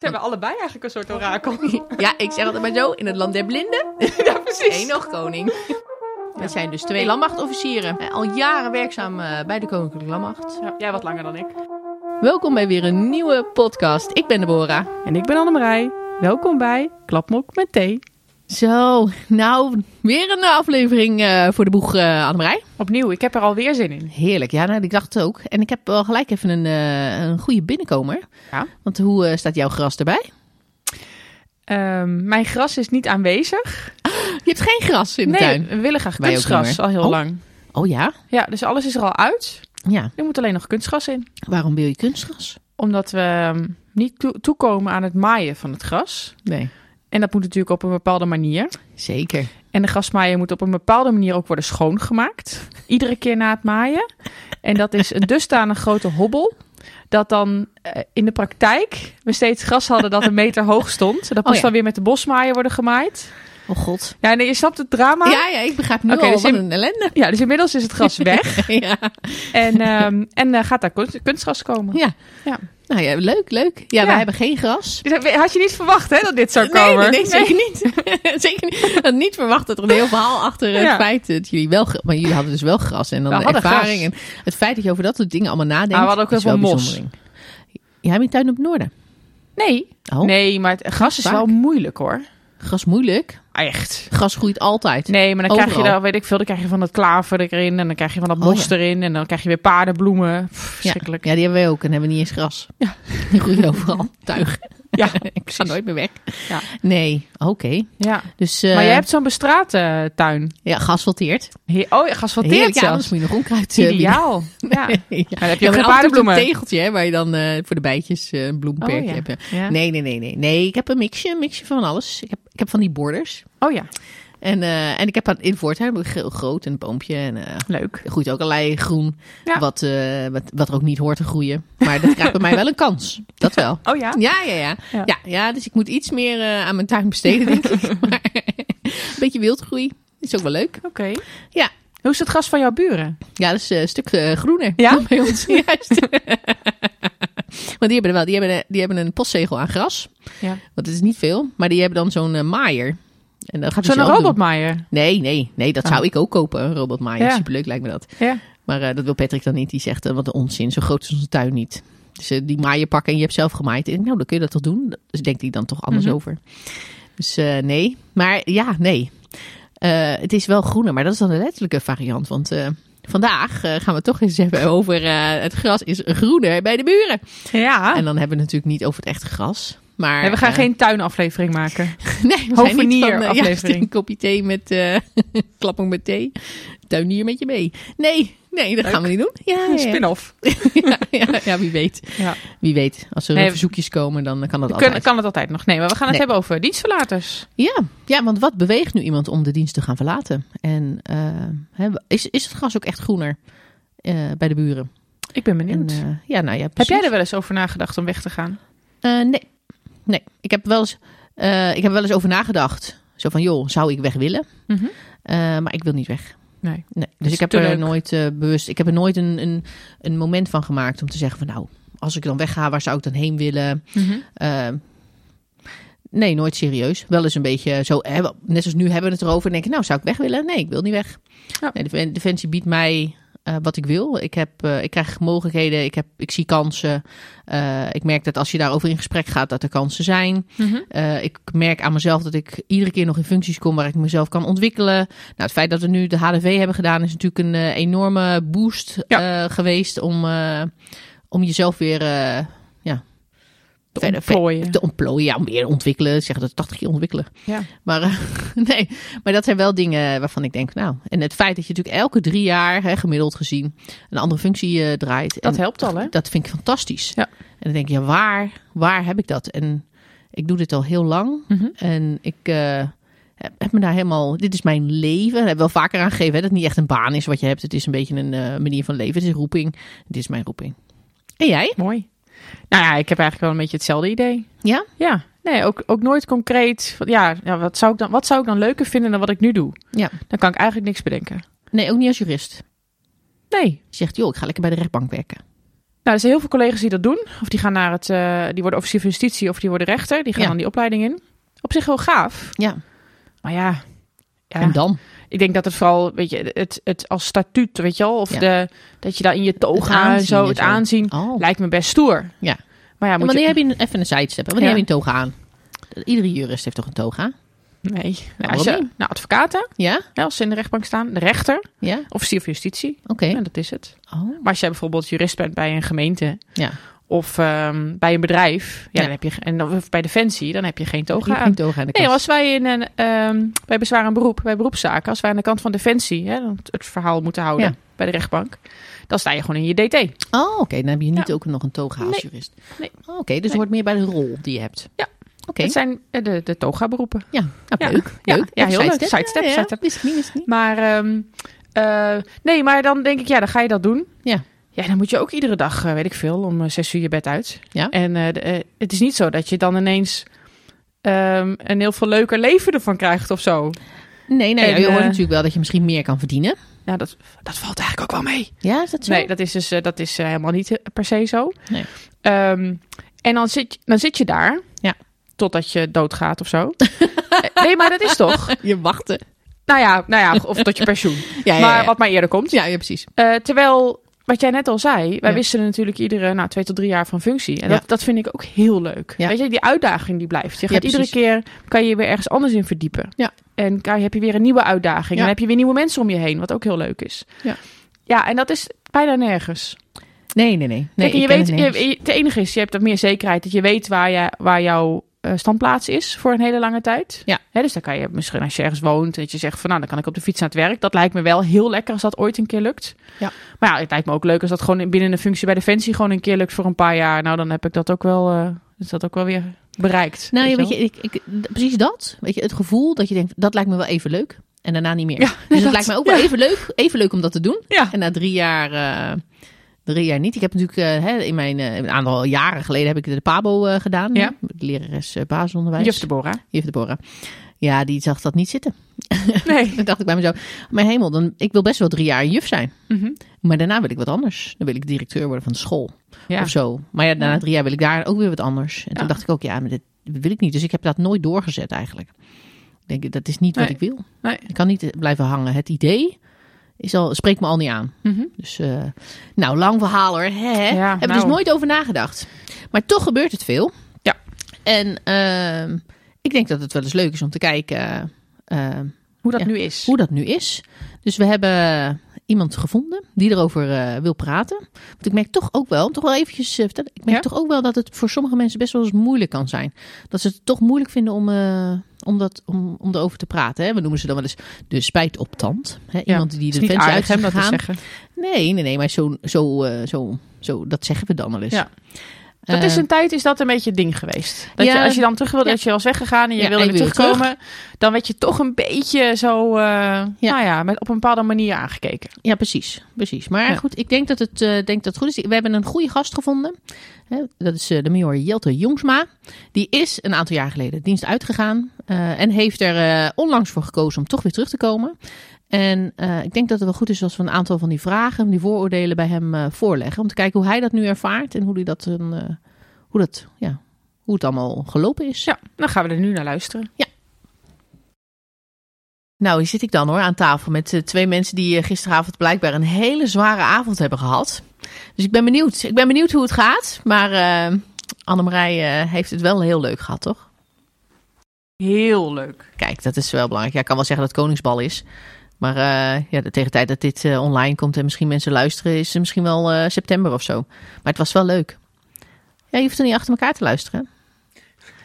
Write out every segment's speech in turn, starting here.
Ze hebben allebei eigenlijk een soort orakel. Ja, ik zeg altijd maar zo, in het land der blinden, ja, precies. één nog koning. We zijn dus twee landmachtofficieren, eh, al jaren werkzaam eh, bij de Koninklijke Landmacht. Ja, jij wat langer dan ik. Welkom bij weer een nieuwe podcast. Ik ben Deborah. En ik ben Annemarij. Welkom bij Klapmok met thee. Zo, nou, weer een aflevering eh, voor de boeg, uh, Annemarij. Opnieuw, ik heb er alweer zin in. Heerlijk, ja, nou, ik dacht het ook. En ik heb wel gelijk even een, eh, een goede binnenkomer. Ja. Want hoe staat jouw gras erbij? Ehm, mijn gras is niet aanwezig. Je hebt geen gras in de nee, tuin. we willen graag Wij kunstgras al heel Oh. lang. Oh ja? Ja, dus alles is er al uit. Ja. Er moet alleen nog kunstgras in. Waarom wil je kunstgras? Omdat we ehm, niet toe- toekomen aan het maaien van het gras. Nee. En dat moet natuurlijk op een bepaalde manier. Zeker. En de grasmaaier moet op een bepaalde manier ook worden schoongemaakt. Iedere keer na het maaien. En dat is een dusdanig grote hobbel. Dat dan eh, in de praktijk we steeds gras hadden dat een meter hoog stond. Dat moest ja. dan weer met de bosmaaier worden gemaaid. Oh god. Ja, nee, je snapt het drama. Ja, ja, ik begrijp nu Oké, al dus wat in- een ellende. Ja, dus inmiddels is het gras weg. ja. en ehm, en eh, gaat daar kunst- kunstgras komen. ja. Ja. Nou ja, leuk, leuk. Ja, Ja. wij hebben geen gras. Dit Had je niet verwacht hè, dat dit zou komen? nee, nee, zeker niet. zeker niet. Had niet verwacht dat er een heel verhaal achter het Ja. feit dat jullie wel, maar jullie hadden dus wel gras en dan de hadden ervaring gras. en het feit dat je over dat soort dingen allemaal nadenkt. Maar we hadden ook heel wel veel mos. Jij hebt een tuin op het noorden. Nee. Oh, Nee, maar het gras is Vaak. wel moeilijk hoor. Gras moeilijk. Echt. Gras groeit altijd. Nee, maar dan krijg je daar, weet ik veel, dan krijg je van dat klaver erin en dan krijg je van dat Oh, mos ja. erin en dan krijg je weer paardenbloemen. Pff, ja. verschrikkelijk. ja, die hebben wij ook en hebben niet eens gras. Ja. Die groeien overal. Tuig. Ja, ik ga nooit meer weg. Ja. Nee, oké. Ja. Dus eh, Maar jij hebt zo'n bestraten tuin. ja, geasfalteerd. He- oh, ja, geasfalteerd Heerlijk, ja, anders moet je nog onkruid eh, Ideaal. Ja. Maar dan heb je Ja, ook paardenbloemen. Een tegeltje hè, waar je dan eh, voor de bijtjes eh, een bloemperkje Oh, ja. hebt. Ja. Nee, nee, nee, nee. Nee, ik heb een mixje, een mixje van alles. Ik heb, ik heb van die borders. Oh ja, En, eh, en ik heb aan, in ik heel groot en een boompje. En eh, leuk. er groeit ook allerlei groen. Ja. Wat, eh, wat, wat er ook niet hoort te groeien. Maar dat krijgt bij mij wel een kans. Dat wel. Oh ja? Ja, ja, ja. Ja. Ja, ja, dus ik moet iets meer aan mijn tuin besteden, denk ik. Maar een beetje wildgroei is ook wel leuk. Oké. Ja. Hoe is het gras van jouw buren? Ja, dat is een stuk groener Ja? dan bij ons. Juist. Want die hebben er wel, die hebben, een- die hebben een postzegel aan gras. Ja. Want het is niet veel. Maar die hebben dan zo'n maaier. En dat gaat Zo'n robotmaaier. Nee, nee, nee, dat Oh. zou ik ook kopen, een robotmaaier. Ja. Superleuk lijkt me dat. Ja. Maar eh, dat wil Patrick dan niet. Die zegt, eh, wat een onzin, zo groot is onze tuin niet. Dus eh, die maaier pakken en je hebt zelf gemaaid. En nou, dan kun je dat toch doen? Dus denkt hij dan toch anders Mhm. over. Dus nee. Maar ja, nee. Het is wel groener, maar dat is dan de letterlijke variant. Want vandaag gaan we toch eens hebben over het gras is groener bij de buren. Ja. En dan hebben we het natuurlijk niet over het echte gras. Maar, Nee, we gaan eh, geen tuinaflevering maken. Nee, we zijn niet van, eh, juist een kopje thee met eh klapping met thee. Tuinier met je mee. Nee, nee, dat Leuk. gaan we niet doen. Ja, ja, spin-off. ja, ja, wie weet. Ja. Wie weet. Als er Nee, verzoekjes komen, dan kan dat altijd. kan het altijd nog? Nee, maar we gaan het Nee. hebben over dienstverlaters. Ja, ja, want wat beweegt nu iemand om de dienst te gaan verlaten? En is, is het gras ook echt groener bij de buren? Ik ben En, benieuwd. ja, nou ja, Heb jij er wel eens over nagedacht om weg te gaan? Nee. Nee. Ik heb wel eens, eh, ik heb wel eens over nagedacht. Zo van, joh, zou ik weg willen? Mhm. Eh, maar ik wil niet weg. Nee. Nee, dus ik heb er leuk. nooit eh, bewust, ik heb er nooit een, een, een moment van gemaakt om te zeggen van nou, als ik dan wegga, waar zou ik dan heen willen? Mhm. Eh, nee, nooit serieus. Wel eens een beetje zo, hè, net zoals nu hebben we het erover en denk ik, nou, zou ik weg willen? Nee, ik wil niet weg. Ja. Nee, Defen- Defensie biedt mij eh, wat ik wil. Ik, heb, eh, ik krijg mogelijkheden, ik, heb, ik zie kansen. Eh, ik merk dat als je daarover in gesprek gaat, dat er kansen zijn. Mhm. Ik merk aan mezelf dat ik iedere keer nog in functies kom waar ik mezelf kan ontwikkelen. Nou, het feit dat we nu de HDV hebben gedaan is natuurlijk een enorme boost Ja. geweest om, om jezelf weer Te verder- ontplooien. te ontplooien. Ja, om weer ontwikkelen. Zeggen dat 80 keer ontwikkelen. Ja. Maar eh, nee, maar dat zijn wel dingen waarvan ik denk, nou, en het feit dat je natuurlijk elke drie jaar, hè, gemiddeld gezien, een andere functie eh, draait. Dat En helpt al, hè? Dat vind ik fantastisch. Ja. En dan denk je, ja, waar, waar heb ik dat? En ik doe dit al heel lang. Mhm. En ik eh, heb me daar helemaal... Dit is mijn leven. Heb wel vaker aangegeven. Hè, dat het niet echt een baan is wat je hebt. Het is een beetje een manier van leven. Het is een roeping. Dit is mijn roeping. En jij? Mooi. Nou ja, ik heb eigenlijk wel een beetje hetzelfde idee. Ja? Ja, nee, ook, ook nooit concreet. ja wat, zou ik dan, wat zou ik dan leuker vinden dan wat ik nu doe? Ja. Dan kan ik eigenlijk niks bedenken. Nee, ook niet als jurist. Nee. Je zegt, joh, ik ga lekker bij de rechtbank werken. Nou, er zijn heel veel collega's die dat doen. Of die gaan naar het, eh, die worden officier van justitie of die worden rechter. Die gaan Ja. dan die opleiding in. Op zich heel gaaf. Ja. Maar ja, ja En dan? Ik denk dat het vooral, weet je, het, het als statuut, weet je wel, of Ja. de, dat je daar in je toga en zo, het zo. aanzien, Oh. lijkt me best stoer. Ja. Maar ja, moet wanneer je... heb je, even een sidestep, wanneer Ja. heb je een toga aan? Iedere jurist heeft toch een toga? Nee. Nou, als je, nou, advocaten, Ja? als ze in de rechtbank staan, de rechter, Ja? officier van justitie, Oké. en dat is het. Oh. Maar als jij bijvoorbeeld jurist bent bij een gemeente Ja. Of ehm, bij een bedrijf, ja, Ja. dan heb je, en dan, of bij Defensie, dan heb je geen toga Geen aan. toga aan de Nee, als wij in een, ehm, bij bezwaar en beroep, bij beroepszaken, als wij aan de kant van Defensie hè, het verhaal moeten houden Ja. bij de rechtbank, dan sta je gewoon in je DT. Oh, oké. Dan heb je niet Ja. ook nog een toga als Nee. jurist. Nee. Oh, oké, dus het Nee. meer bij de rol die je hebt. Ja. Oké. Het zijn eh, de, de toga-beroepen. Ja, nou, Ja. leuk. Ja. leuk. Ja, heel leuk. sidestep. Sidestep, Ja, ja. sidestep. Wist ik niet, wist niet. Maar ehm, eh, nee, maar dan denk ik, ja, dan ga je dat doen. Ja. Ja, dan moet je ook iedere dag, eh, weet ik veel, om eh, zes uur je bed uit. Ja. En eh, de- het is niet zo dat je dan ineens ehm, een heel veel leuker leven ervan krijgt of zo. Nee, nee, En, je hoort natuurlijk wel dat je misschien meer kan verdienen. Ja, dat, dat valt eigenlijk ook wel mee. Ja, is dat zo? Nee, dat is dus dat is helemaal niet per se zo. Nee. Ehm, en dan zit, dan zit je daar. Ja. Totdat je doodgaat of zo. Nee, maar dat is toch? Je wachten. Nou ja, nou ja of tot je pensioen. Ja, ja, maar wat maar eerder komt. Ja, ja, precies. Terwijl, wat jij net al zei, wij Ja. wisselen natuurlijk iedere nou, twee tot drie jaar van functie. En Ja. dat, dat vind ik ook heel leuk. Ja. Weet je, die uitdaging die blijft. Je gaat iedere keer, kan je je weer ergens anders in verdiepen. Ja. En kan, heb je weer een nieuwe uitdaging. En dan heb je weer nieuwe mensen om je heen, wat ook heel leuk is. Ja. Ja, en dat is bijna nergens. Nee, nee, nee. nee Kijk, je weet, je, het enige is, je hebt dat meer zekerheid dat je weet waar, je, waar jouw eh, standplaats is voor een hele lange tijd. Ja. Hè, dus dan kan je misschien als je ergens woont, dat je zegt van nou, dan kan ik op de fiets naar het werk. Dat lijkt me wel heel lekker als dat ooit een keer lukt. Ja. Maar ja, het lijkt me ook leuk als dat gewoon binnen een functie bij Defensie gewoon een keer lukt voor een paar jaar. Nou, dan heb ik dat ook wel, eh, is dat ook wel weer bereikt. Nou, ja, wel. weet je, ik, ik, precies dat. Weet je, het gevoel dat je denkt, dat lijkt me wel even leuk. En daarna niet meer. Ja, dus dat- het lijkt me ook wel ja. even leuk, even leuk om dat te doen. Ja. En na drie jaar, eh, drie jaar niet. Ik heb natuurlijk eh, hè, in mijn eh, een aantal jaren geleden heb ik de Pabo eh, gedaan. Ja. De lerares basisonderwijs. Juf Deborah. Juf Deborah. Ja, die zag dat niet zitten. Nee. Dan dacht ik bij mezelf, mijn hemel, dan, ik wil best wel drie jaar juf zijn. Mhm. Maar daarna wil ik wat anders. Dan wil ik directeur worden van de school. Ja. Of zo. Maar ja, na Ja. drie jaar wil ik daar ook weer wat anders. En toen dacht ik ook, ja, maar dit wil ik niet. Dus ik heb dat nooit doorgezet eigenlijk. Ik denk, dat is niet wat ik wil. Nee. Ik kan niet blijven hangen. Het idee is al, spreekt me al niet aan. Mhm. Dus, eh, nou, lang verhaal hoor. Hè? Ja, Hebben we nou. dus nooit over nagedacht. Maar toch gebeurt het veel. Ja. En ehm, ik denk dat het wel eens leuk is om te kijken ehm, Hoe dat Ja. nu is. hoe dat nu is. Dus we hebben iemand gevonden die erover eh, wil praten. Want ik merk toch ook wel, toch wel eventjes vertellen. Ik merk Ja? toch ook wel dat het voor sommige mensen best wel eens moeilijk kan zijn. Dat ze het toch moeilijk vinden om, om, dat, om, om erover te praten. Hè. We noemen ze dan wel eens de spijtoptand. Hè. Ja. Iemand die de defensie uit is gegaan. zeggen. Nee, nee, nee, maar zo, zo, eh, zo, zo, dat zeggen we dan wel eens. Ja. Dat is Eh, een tijd is dat een beetje het ding geweest. Dat Ja. je, als je dan terug wilde, Ja. dat je was weggegaan en je Ja, wilde weer terugkomen, dan werd je toch een beetje zo, eh, nou ja, met, op een bepaalde manier aangekeken. Ja, precies. precies. Maar goed, ik denk dat, het, eh, denk dat het goed is. We hebben een goede gast gevonden. Hè, dat is de major Jelte Jongsma. Die is een aantal jaar geleden de dienst uitgegaan. en heeft er onlangs voor gekozen om toch weer terug te komen. En eh, ik denk dat het wel goed is als we een aantal van die vragen, die vooroordelen bij hem eh, voorleggen. Om te kijken hoe hij dat nu ervaart en hoe, hij dat, een, eh, hoe, dat, ja, hoe het allemaal gelopen is. Ja, dan gaan we er nu naar luisteren. Nou, hier zit ik dan hoor aan tafel met twee mensen die gisteravond blijkbaar een hele zware avond hebben gehad. Dus ik ben benieuwd. Ik ben benieuwd hoe het gaat. Maar Annemarij heeft het wel heel leuk gehad, toch? Heel leuk. Kijk, dat is wel belangrijk. Ja, ik kan wel zeggen dat het Koningsbal is. Maar eh, ja, de, tegen de tijd dat dit eh, online komt en misschien mensen luisteren, is het misschien wel eh, september of zo. Maar het was wel leuk. Ja, je hoeft er niet achter elkaar te luisteren.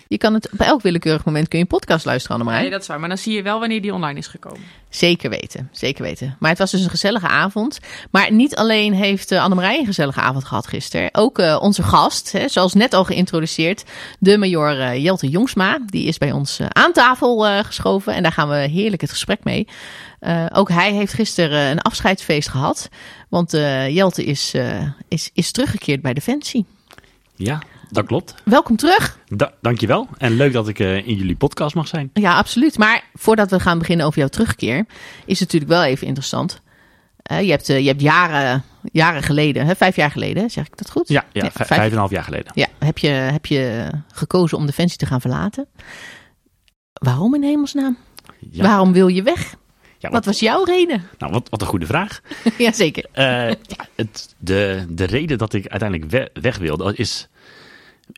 Je kan het op elk willekeurig moment kun je een podcast luisteren, Annemarij. Nee, dat is waar. Maar dan zie je wel wanneer die online is gekomen. Zeker weten, zeker weten. Maar het was dus een gezellige avond. Maar niet alleen heeft uh, Annemarij een gezellige avond gehad gisteren. Ook uh, onze gast, hè, zoals net al geïntroduceerd, de major uh, Jelte Jongsma. Die is bij ons uh, aan tafel uh, geschoven en daar gaan we heerlijk het gesprek mee. Uh, ook hij heeft gisteren een afscheidsfeest gehad. Want uh, Jelte is, uh, is, is teruggekeerd bij Defensie. Ja, dat klopt. Welkom terug. Da dankjewel. En leuk dat ik uh, in jullie podcast mag zijn. Ja, absoluut. Maar voordat we gaan beginnen over jouw terugkeer, is het natuurlijk wel even interessant. Eh, je, hebt, eh, je hebt jaren, jaren geleden, hè, vijf jaar geleden, zeg ik dat goed? Ja, ja, Ja, vijf, vijf- vijf en een half jaar geleden. Ja, heb je, heb je gekozen om Defensie te gaan verlaten. Waarom in hemelsnaam? Ja. Waarom wil je weg? Wat wat, was jouw reden? nou, wat, wat een goede vraag. Jazeker. Eh, ja, het, de, de reden dat ik uiteindelijk we- weg wilde is...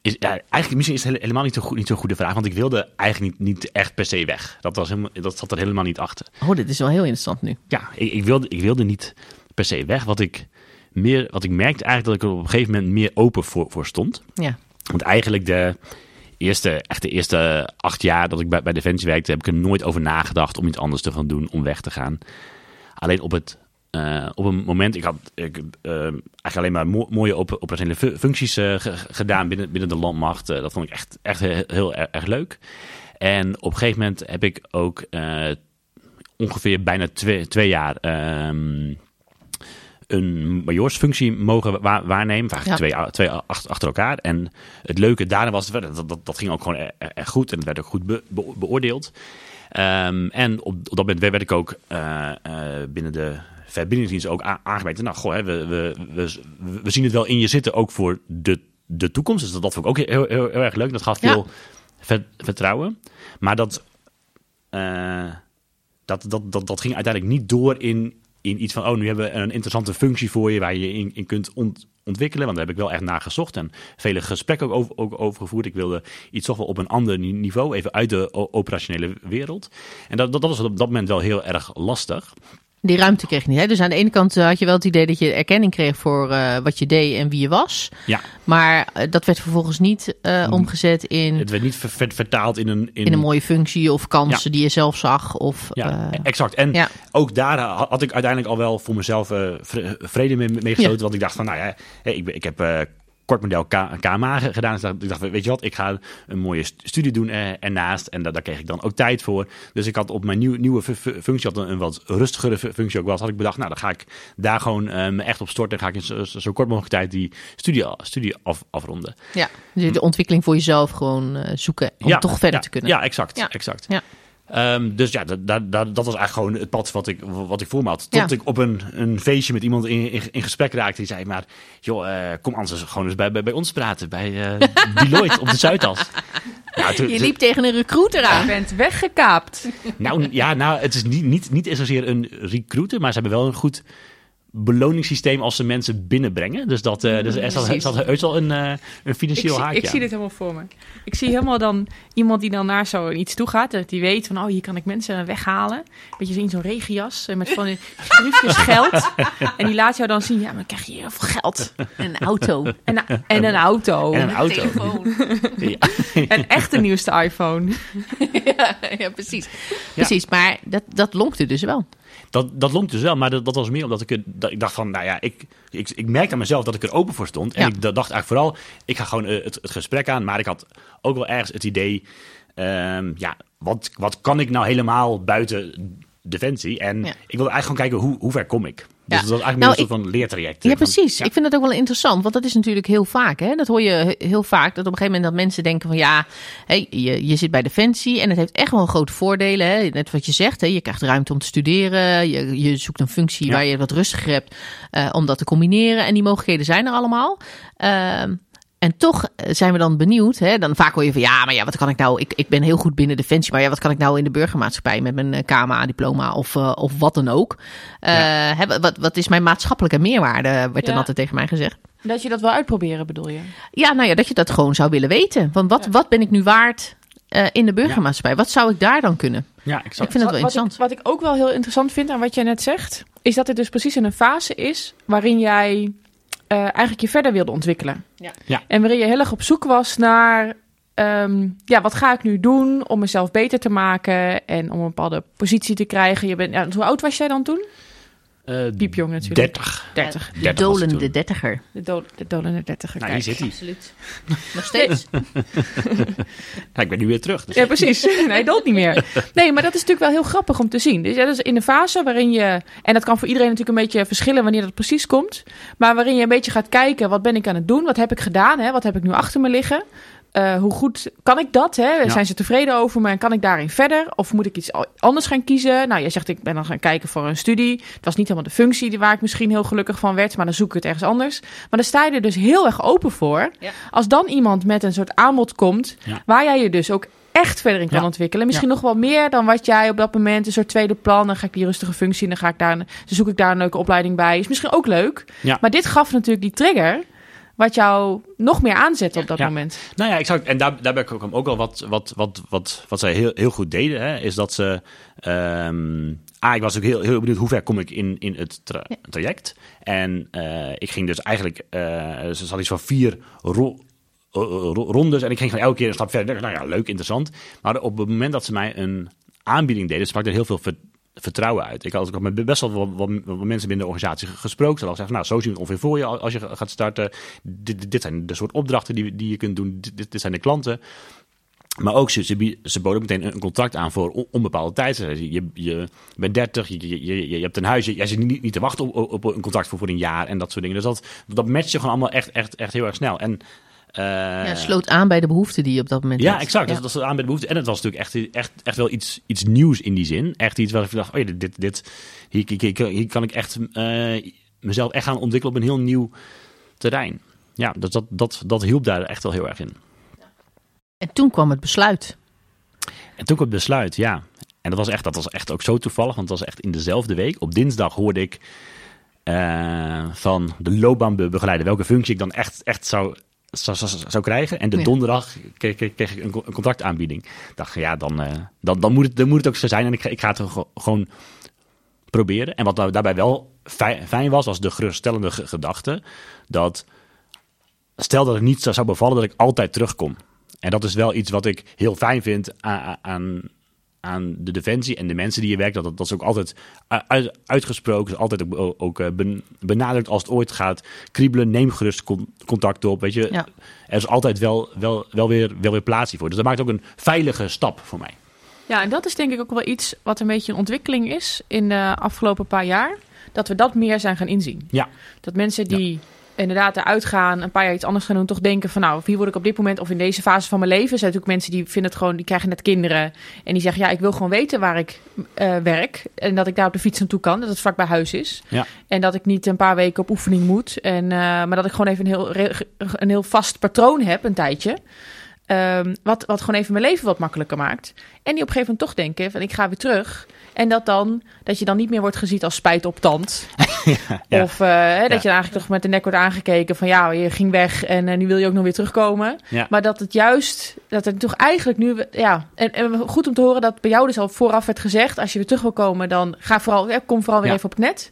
is ja, eigenlijk misschien is het helemaal niet zo'n goed, niet zo'n goede vraag. Want ik wilde eigenlijk niet, niet echt per se weg. Dat, was helemaal, dat zat er helemaal niet achter. Oh, dit is wel heel interessant nu. Ja, ik, ik, wilde, ik wilde niet per se weg. Wat ik, meer, wat ik merkte eigenlijk dat ik er op een gegeven moment meer open voor, voor stond. Ja. Want eigenlijk de eerste, echt de eerste acht jaar dat ik bij, Defensie werkte, heb ik er nooit over nagedacht om iets anders te gaan doen, om weg te gaan. Alleen op het eh, op een moment, ik had ik, eh, eigenlijk alleen maar mo- mooie op, operationele fu- functies eh, ge- gedaan binnen, binnen de landmacht. Dat vond ik echt, echt heel, erg, leuk. En op een gegeven moment heb ik ook ongeveer bijna twee, twee jaar ehm, een majoorsfunctie mogen wa- waarnemen. Vaak Ja. twee, twee achter elkaar. En het leuke daarna was, dat, dat, dat ging ook gewoon e- e- echt goed. En het werd ook goed be- be- beoordeeld. Ehm, en op, op dat moment werd ik ook eh, eh, binnen de verbindingsdienst ook a- aangemerkt. Nou, goh, hè, we, we, we, we zien het wel in je zitten, ook voor de, de toekomst. Dus dat, dat vond ik ook heel, heel, heel erg leuk. Dat gaf veel ver- vertrouwen. Maar dat, eh, dat, dat, dat, dat ging uiteindelijk niet door in, in iets van... oh, nu hebben we een interessante functie voor je... waar je in, in kunt ont- ontwikkelen. Want daar heb ik wel echt naar gezocht... en vele gesprekken ook over, ook gevoerd. Ik wilde iets toch wel op een ander ni- niveau... even uit de operationele wereld. En dat, dat, dat was op dat moment wel heel erg lastig. Die ruimte kreeg je niet. Hè? Dus aan de ene kant eh, had je wel het idee dat je erkenning kreeg voor eh, wat je deed en wie je was. Ja, Maar eh, dat werd vervolgens niet eh, omgezet in, het werd niet ver- ver- vertaald in een... in een mooie functie of kansen die je zelf zag. Of, Ja, eh, exact. En ja. ook daar ha- had ik uiteindelijk al wel voor mezelf vre- vrede mee, mee gesloten. Want ik dacht van, nou ja, ik, ik heb eh kort model K- KMA ge- gedaan. Dus ik dacht, weet je wat, ik ga een mooie st- studie doen eh, ernaast. En da- daar kreeg ik dan ook tijd voor. Dus ik had op mijn nieuw, nieuwe fu- fu- functie, had een, een wat rustigere fu- functie ook wel. had ik bedacht, nou dan ga ik daar gewoon eh, echt op storten. En ga ik in zo, kort mogelijk tijd die studie, studie af, afronden. ja. Dus de ontwikkeling voor jezelf gewoon eh, zoeken om toch verder ja, te kunnen. Ja, exact. Ja. exact. Ja. Ehm, dus ja, dat, dat, dat dat was eigenlijk gewoon het pad wat ik, wat ik voor me had. Tot Ja. ik op een, een feestje met iemand in, in, in gesprek raakte. Die zei, maar joh, eh, kom anders eens gewoon eens bij, bij, bij ons praten. Bij eh, Deloitte op de Zuidas. Nou, toen- Je liep tegen een recruiter Je aan. bent weggekaapt. nou ja, nou, het is niet, niet, niet zozeer een recruiter, maar ze hebben wel een goed beloningssysteem als ze mensen binnenbrengen. Dus, dat, eh dus er zat, er Precies. zat heus wel een, eh, een Ik financieel zie, haakje ik zie dit helemaal voor me. Ik zie helemaal dan iemand die dan naar zo iets toe gaat. Die weet van, oh, hier kan ik mensen weghalen. Beetje zo in zo'n regenjas met van briefjes geld. En die laat jou dan zien, ja, maar dan krijg je heel veel geld. Een auto. En, en een auto. En een auto. Ja. En echt de nieuwste iPhone. ja, ja, precies. Precies, maar dat, dat lonkte dus wel. Dat, dat lonkt dus wel, maar dat, dat was meer omdat ik, er- dat ik dacht van, nou ja, ik, ik, ik merkte aan mezelf dat ik er open voor stond. En Ja. ik da- dacht eigenlijk vooral, ik ga gewoon eh, het, het gesprek aan. Maar ik had ook wel ergens het idee, ehm, ja, wat, wat kan ik nou helemaal buiten Defensie? En Ja. ik wilde eigenlijk gewoon kijken, hoe, hoe ver kom ik? Dus Ja. dat was eigenlijk Nou, meer een soort van leertraject. Ja, Van, precies. ja. Ik vind dat ook wel interessant, want dat is natuurlijk heel vaak. Hè? Dat hoor je he- heel vaak, dat op een gegeven moment dat mensen denken van ja, hé, je, je zit bij Defensie en het heeft echt wel grote voordelen. Hè? Net wat je zegt, hè? je krijgt ruimte om te studeren, je, je zoekt een functie Ja. waar je wat rustiger hebt eh, om dat te combineren. En die mogelijkheden zijn er allemaal. Ehm, en toch eh, zijn we dan benieuwd. Hè? Dan vaak hoor je van ja, maar ja, wat kan ik nou? Ik, ik ben heel goed binnen Defensie, maar ja, wat kan ik nou in de burgermaatschappij met mijn eh, KMA-diploma of, eh, of wat dan ook? Hè, wat, wat is mijn maatschappelijke meerwaarde? Werd dan Ja. altijd tegen mij gezegd. Dat je dat wil uitproberen, bedoel je? Ja, nou ja, dat je dat gewoon zou willen weten. Want wat, Ja. wat ben ik nu waard in de burgermaatschappij? Wat zou ik daar dan kunnen? Ja, Ik exact. vind het wel Wat- wat, interessant. ik, wat ik ook wel heel interessant vind aan wat jij net zegt, is dat het dus precies in een fase is waarin jij eh, eigenlijk je verder wilde ontwikkelen. Ja. Ja. En waarin je heel erg op zoek was naar, ehm, ja, wat ga ik nu doen om mezelf beter te maken en om een bepaalde positie te krijgen. Je bent, ja, hoe oud was jij dan toen? Eh, Piepjong natuurlijk. 30. 30. De 30 was het dolende dertiger. De, do de dolende 30. Nou, hier zit hij. Absoluut. Nog steeds. Ja, ik ben nu weer terug. Dus. Ja, precies. Nee, dat niet meer. Nee, maar dat is natuurlijk wel heel grappig om te zien. Dus ja, dat is in de fase waarin je... En dat kan voor iedereen natuurlijk een beetje verschillen wanneer dat precies komt. Maar waarin je een beetje gaat kijken, wat ben ik aan het doen? Wat heb ik gedaan? Hè? Wat heb ik nu achter me liggen? Eh, hoe goed kan ik dat? Hè? Ja. Zijn ze tevreden over me en kan ik daarin verder? Of moet ik iets anders gaan kiezen? Nou, jij zegt ik ben dan gaan kijken voor een studie. Het was niet helemaal de functie die waar ik misschien heel gelukkig van werd, maar dan zoek ik het ergens anders. Maar dan sta je er dus heel erg open voor. Ja. Als dan iemand met een soort aanbod komt, Ja. waar jij je dus ook echt verder in kan Ja. ontwikkelen. Misschien nog wel meer dan wat jij op dat moment, een soort tweede plan. Dan ga ik die rustige functie en dan, ga ik daar, dan zoek ik daar een leuke opleiding bij. Is misschien ook leuk. Ja. Maar dit gaf natuurlijk die trigger, wat jou nog meer aanzet op dat Ja. moment. Nou ja, exact. En daar, daar ben ik ook, ook al wat, wat, wat, wat, wat zij heel, heel goed deden, hè, is dat ze. ehm ah, ik was ook heel, heel benieuwd hoe ver kom ik in, in het tra- traject. En eh, ik ging dus eigenlijk. eh ze had iets van vier ro- eh, ro- rondes. En ik ging gewoon elke keer een stap verder. Nou ja, leuk, interessant. Maar op het moment dat ze mij een aanbieding deden, sprak er heel veel ver- vertrouwen uit. Ik had ook met best wel wat, mensen binnen de organisatie gesproken. Ze hadden gezegd, nou, zo zien we het ongeveer voor je als je gaat starten. Dit, zijn de soort opdrachten die, die je kunt doen. Dit, zijn de klanten. Maar ook, ze, ze, boden meteen een contract aan voor on- onbepaalde tijd. Je, je bent 30, je, je, je, je hebt een huis. je- Jij zit niet, niet te wachten op, op een contract voor, voor een jaar en dat soort dingen. Dus dat, dat matchte gewoon allemaal echt, echt, echt heel erg snel. En, Ja, sloot aan bij de behoeften die je op dat moment ja, had. exact. Ja. Dat, dat is aan bij de behoefte. En het was natuurlijk echt, echt, echt wel iets, iets nieuws in die zin. Echt iets waar ik dacht, oh ja, dit, dit, dit, hier, hier, hier kan ik echt eh, mezelf echt gaan ontwikkelen op een heel nieuw terrein. Ja, dus dat, dat, dat hielp daar echt wel heel erg in. En toen kwam het besluit. En toen kwam het besluit, ja. En dat was, echt, dat was echt ook zo toevallig, want dat was echt in dezelfde week. Op dinsdag hoorde ik eh, van de loopbaanbegeleider welke functie ik dan echt, echt zou, zou, zou, zou krijgen. En de Ja. donderdag kreeg, ik een, co- een contractaanbieding. Ik dacht, ja, dan, eh, dan, dan, moet het, dan moet het ook zo zijn. En ik, ga- ik ga het ge- gewoon proberen. En wat nou daarbij wel fijn, fijn was, was de geruststellende ge- gedachte dat stel dat het niet zou bevallen, dat ik altijd terugkom. En dat is wel iets wat ik heel fijn vind a- aan, aan de defensie en de mensen die hier werken. Dat, dat is ook altijd uit- uitgesproken, is altijd ook, ook eh, ben- benadrukt als het ooit gaat kriebelen. Neem gerust con- contact op. Weet je, Ja. er is altijd wel, wel, wel, weer, wel weer plaats hiervoor. Dus dat maakt ook een veilige stap voor mij. Ja, en dat is denk ik ook wel iets wat een beetje een ontwikkeling is in de afgelopen paar jaar. Dat we dat meer zijn gaan inzien. Ja. Dat mensen die inderdaad eruit gaan, een paar jaar iets anders gaan doen, toch denken van nou, hier word ik op dit moment of in deze fase van mijn leven. Er zijn natuurlijk mensen die vinden het gewoon, die krijgen net kinderen. En die zeggen ja, ik wil gewoon weten waar ik eh, werk. En dat ik daar op de fiets naartoe kan, dat het vlak bij huis is. Ja. En dat ik niet een paar weken op oefening moet. En, eh, maar dat ik gewoon even een heel, een heel vast patroon heb, een tijdje. Ehm, wat, wat gewoon even mijn leven wat makkelijker maakt. En die op een gegeven moment toch denken van ik ga weer terug. En dat, dan, dat je dan niet meer wordt gezien als spijt op tand. ja. Of eh, hè, dat je dan eigenlijk toch met de nek wordt aangekeken van ja, je ging weg en eh, nu wil je ook nog weer terugkomen. Maar dat het juist, dat het toch eigenlijk nu, ja, en, en goed om te horen dat bij jou dus al vooraf werd gezegd, als je weer terug wil komen, dan ga vooral, kom vooral weer even op het net.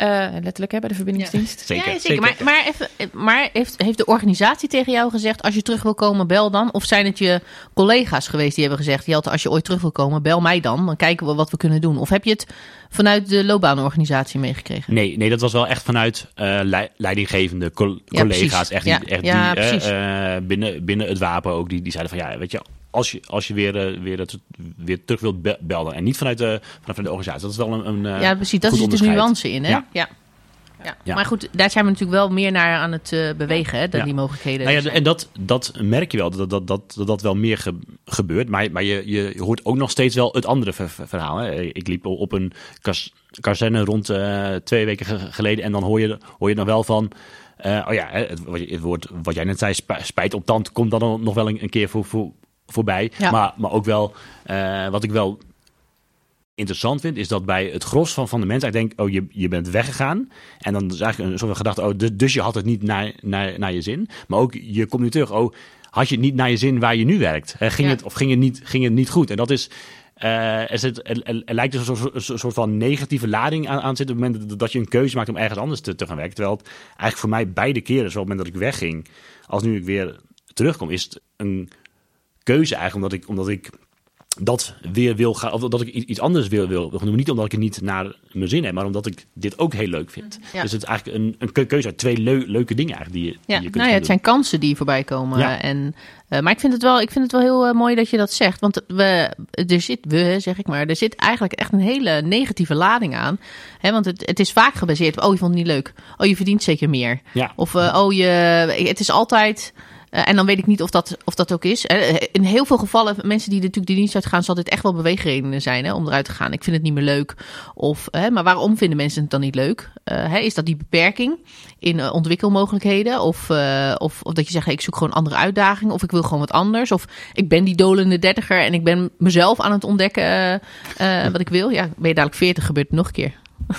Eh, letterlijk hè, bij de verbindingsdienst. Zeker, ja, zeker. Maar, maar, even, maar heeft, heeft de organisatie tegen jou gezegd, als je terug wil komen, bel dan? Of zijn het je collega's geweest die hebben gezegd, Jelte, als je ooit terug wil komen, bel mij dan. Dan kijken we wat we kunnen doen. Of heb je het vanuit de loopbaanorganisatie meegekregen? Nee, nee, dat was wel echt vanuit eh, lei- leidinggevende Ja, collega's. precies. Echt, Ja, die, echt ja, die, precies. eh, binnen, binnen het wapen ook. Die, die zeiden van ja, weet je, als je, als je weer, eh, weer, het, weer terug wilt be- belden. En niet vanuit de, vanuit de organisatie. Dat is wel een. een eh, ja, precies. Dat zit de onderscheid. nuance in, hè? Ja. Ja. Ja. Ja. Maar goed, daar zijn we natuurlijk wel meer naar aan het eh, bewegen, hè? Dat Ja. die mogelijkheden. Nou ja, en dat, dat merk je wel, dat dat, dat, dat, dat wel meer ge- gebeurt. Maar, maar je, je hoort ook nog steeds wel het andere ver- ver- verhaal. Hè. Ik liep op een kas, kazerne rond twee weken ge- geleden en dan hoor je, hoor je nog wel van... oh ja, het, het woord wat jij net zei, sp- spijt op tand, komt dan nog wel een, een keer voor, voor, voorbij. Ja. Maar, maar ook wel, eh, wat ik wel interessant vind, is dat bij het gros van, van de mensen, ik denk, oh, je, je bent weggegaan. En dan is eigenlijk een soort van gedachte, oh, dus, dus je had het niet naar, naar, naar je zin. Maar ook, je komt nu terug, oh, had je het niet naar je zin waar je nu werkt? Ging Ja. het, of ging het, niet, ging het niet goed? En dat is, eh, er, zit, er, er- er lijkt dus een soort, een soort van negatieve lading aan, aan zitten op het moment dat- dat je een keuze maakt om ergens anders te, te gaan werken. Terwijl het eigenlijk voor mij beide keren, zowel op het moment dat ik wegging, als nu ik weer terugkom, is het een keuze eigenlijk omdat ik, omdat ik dat weer wil gaan, of dat ik iets anders wil, wil, doen. Niet omdat ik het niet naar mijn zin heb, maar omdat ik dit ook heel leuk vind. Ja. Dus het is eigenlijk een, een keu- keuze uit twee leu- leuke dingen eigenlijk die je, die je kunt nou ja, het zijn kansen die voorbij komen. Ja. En, eh, maar ik vind, het wel, ik vind het wel heel eh, mooi dat je dat zegt. Want we, er zit, we zeg ik maar, er zit eigenlijk echt een hele negatieve lading aan. Hè, want het, het is vaak gebaseerd op, oh je vond het niet leuk. Oh je verdient zeker meer. Ja. Of, eh, oh je, het is altijd... Eh, en dan weet ik niet of dat, of dat ook is. Eh, in heel veel gevallen, mensen die natuurlijk die dienst uitgaan, zal dit echt wel beweegredenen zijn hè, om eruit te gaan. Ik vind het niet meer leuk. Of, hè, maar waarom vinden mensen het dan niet leuk? Eh, hè, is dat die beperking in ontwikkelmogelijkheden? Of, of, of dat je zegt, hey, ik zoek gewoon andere uitdagingen. Of ik wil gewoon wat anders. Of ik ben die dolende dertiger en ik ben mezelf aan het ontdekken wat ik wil. Ja, ben je dadelijk 40, gebeurt het nog een keer.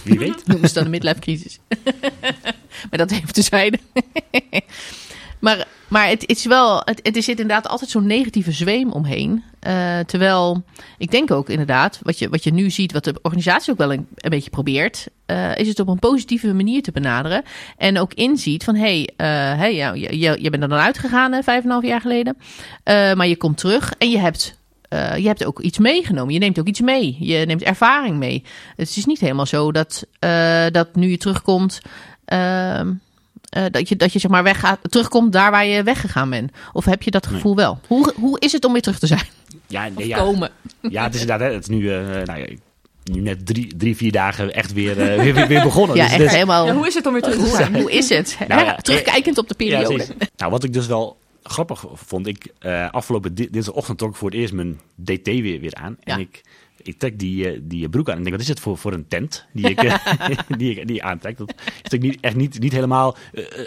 Wie weet. Noemen ze dan de midlife crisis. maar dat even tezijde. Maar maar het, is wel, het, er zit inderdaad altijd zo'n negatieve zweem omheen. Uh, terwijl ik denk ook inderdaad, wat je, wat je nu ziet, wat de organisatie ook wel een, beetje probeert, uh, is het op een positieve manier te benaderen. En ook inziet van, hé, hey, uh, hey, ja, je, je bent er dan uitgegaan vijf en een half jaar geleden. maar je komt terug en je hebt je hebt ook iets meegenomen. Je neemt ook iets mee. Je neemt ervaring mee. Het is niet helemaal zo dat, dat nu je terugkomt. Uh, dat je, dat je zeg maar weggaat, terugkomt daar waar je weggegaan bent. Of heb je dat gevoel nee. wel? Hoe, hoe is het om weer terug te zijn? Ja, nee, ja. komen. Ja, het is inderdaad. Het is nu, nou ja, nu net drie, drie, vier dagen echt weer, uh, weer, weer begonnen. Ja, dus, echt dus, helemaal. Ja, hoe is het om weer terug te zijn? Hoe is het? Nou, ja, Terugkijkend op de periode. Ja, nou, wat ik dus wel grappig vond, ik uh, afgelopen dinsdagochtend trok ik voor het eerst mijn DT weer, weer aan. En ik, ik trek die, uh, die broek aan en denk, wat is het voor, voor een tent die ik, uh, die ik, die ik aantrek? Dat is natuurlijk niet, echt niet, niet helemaal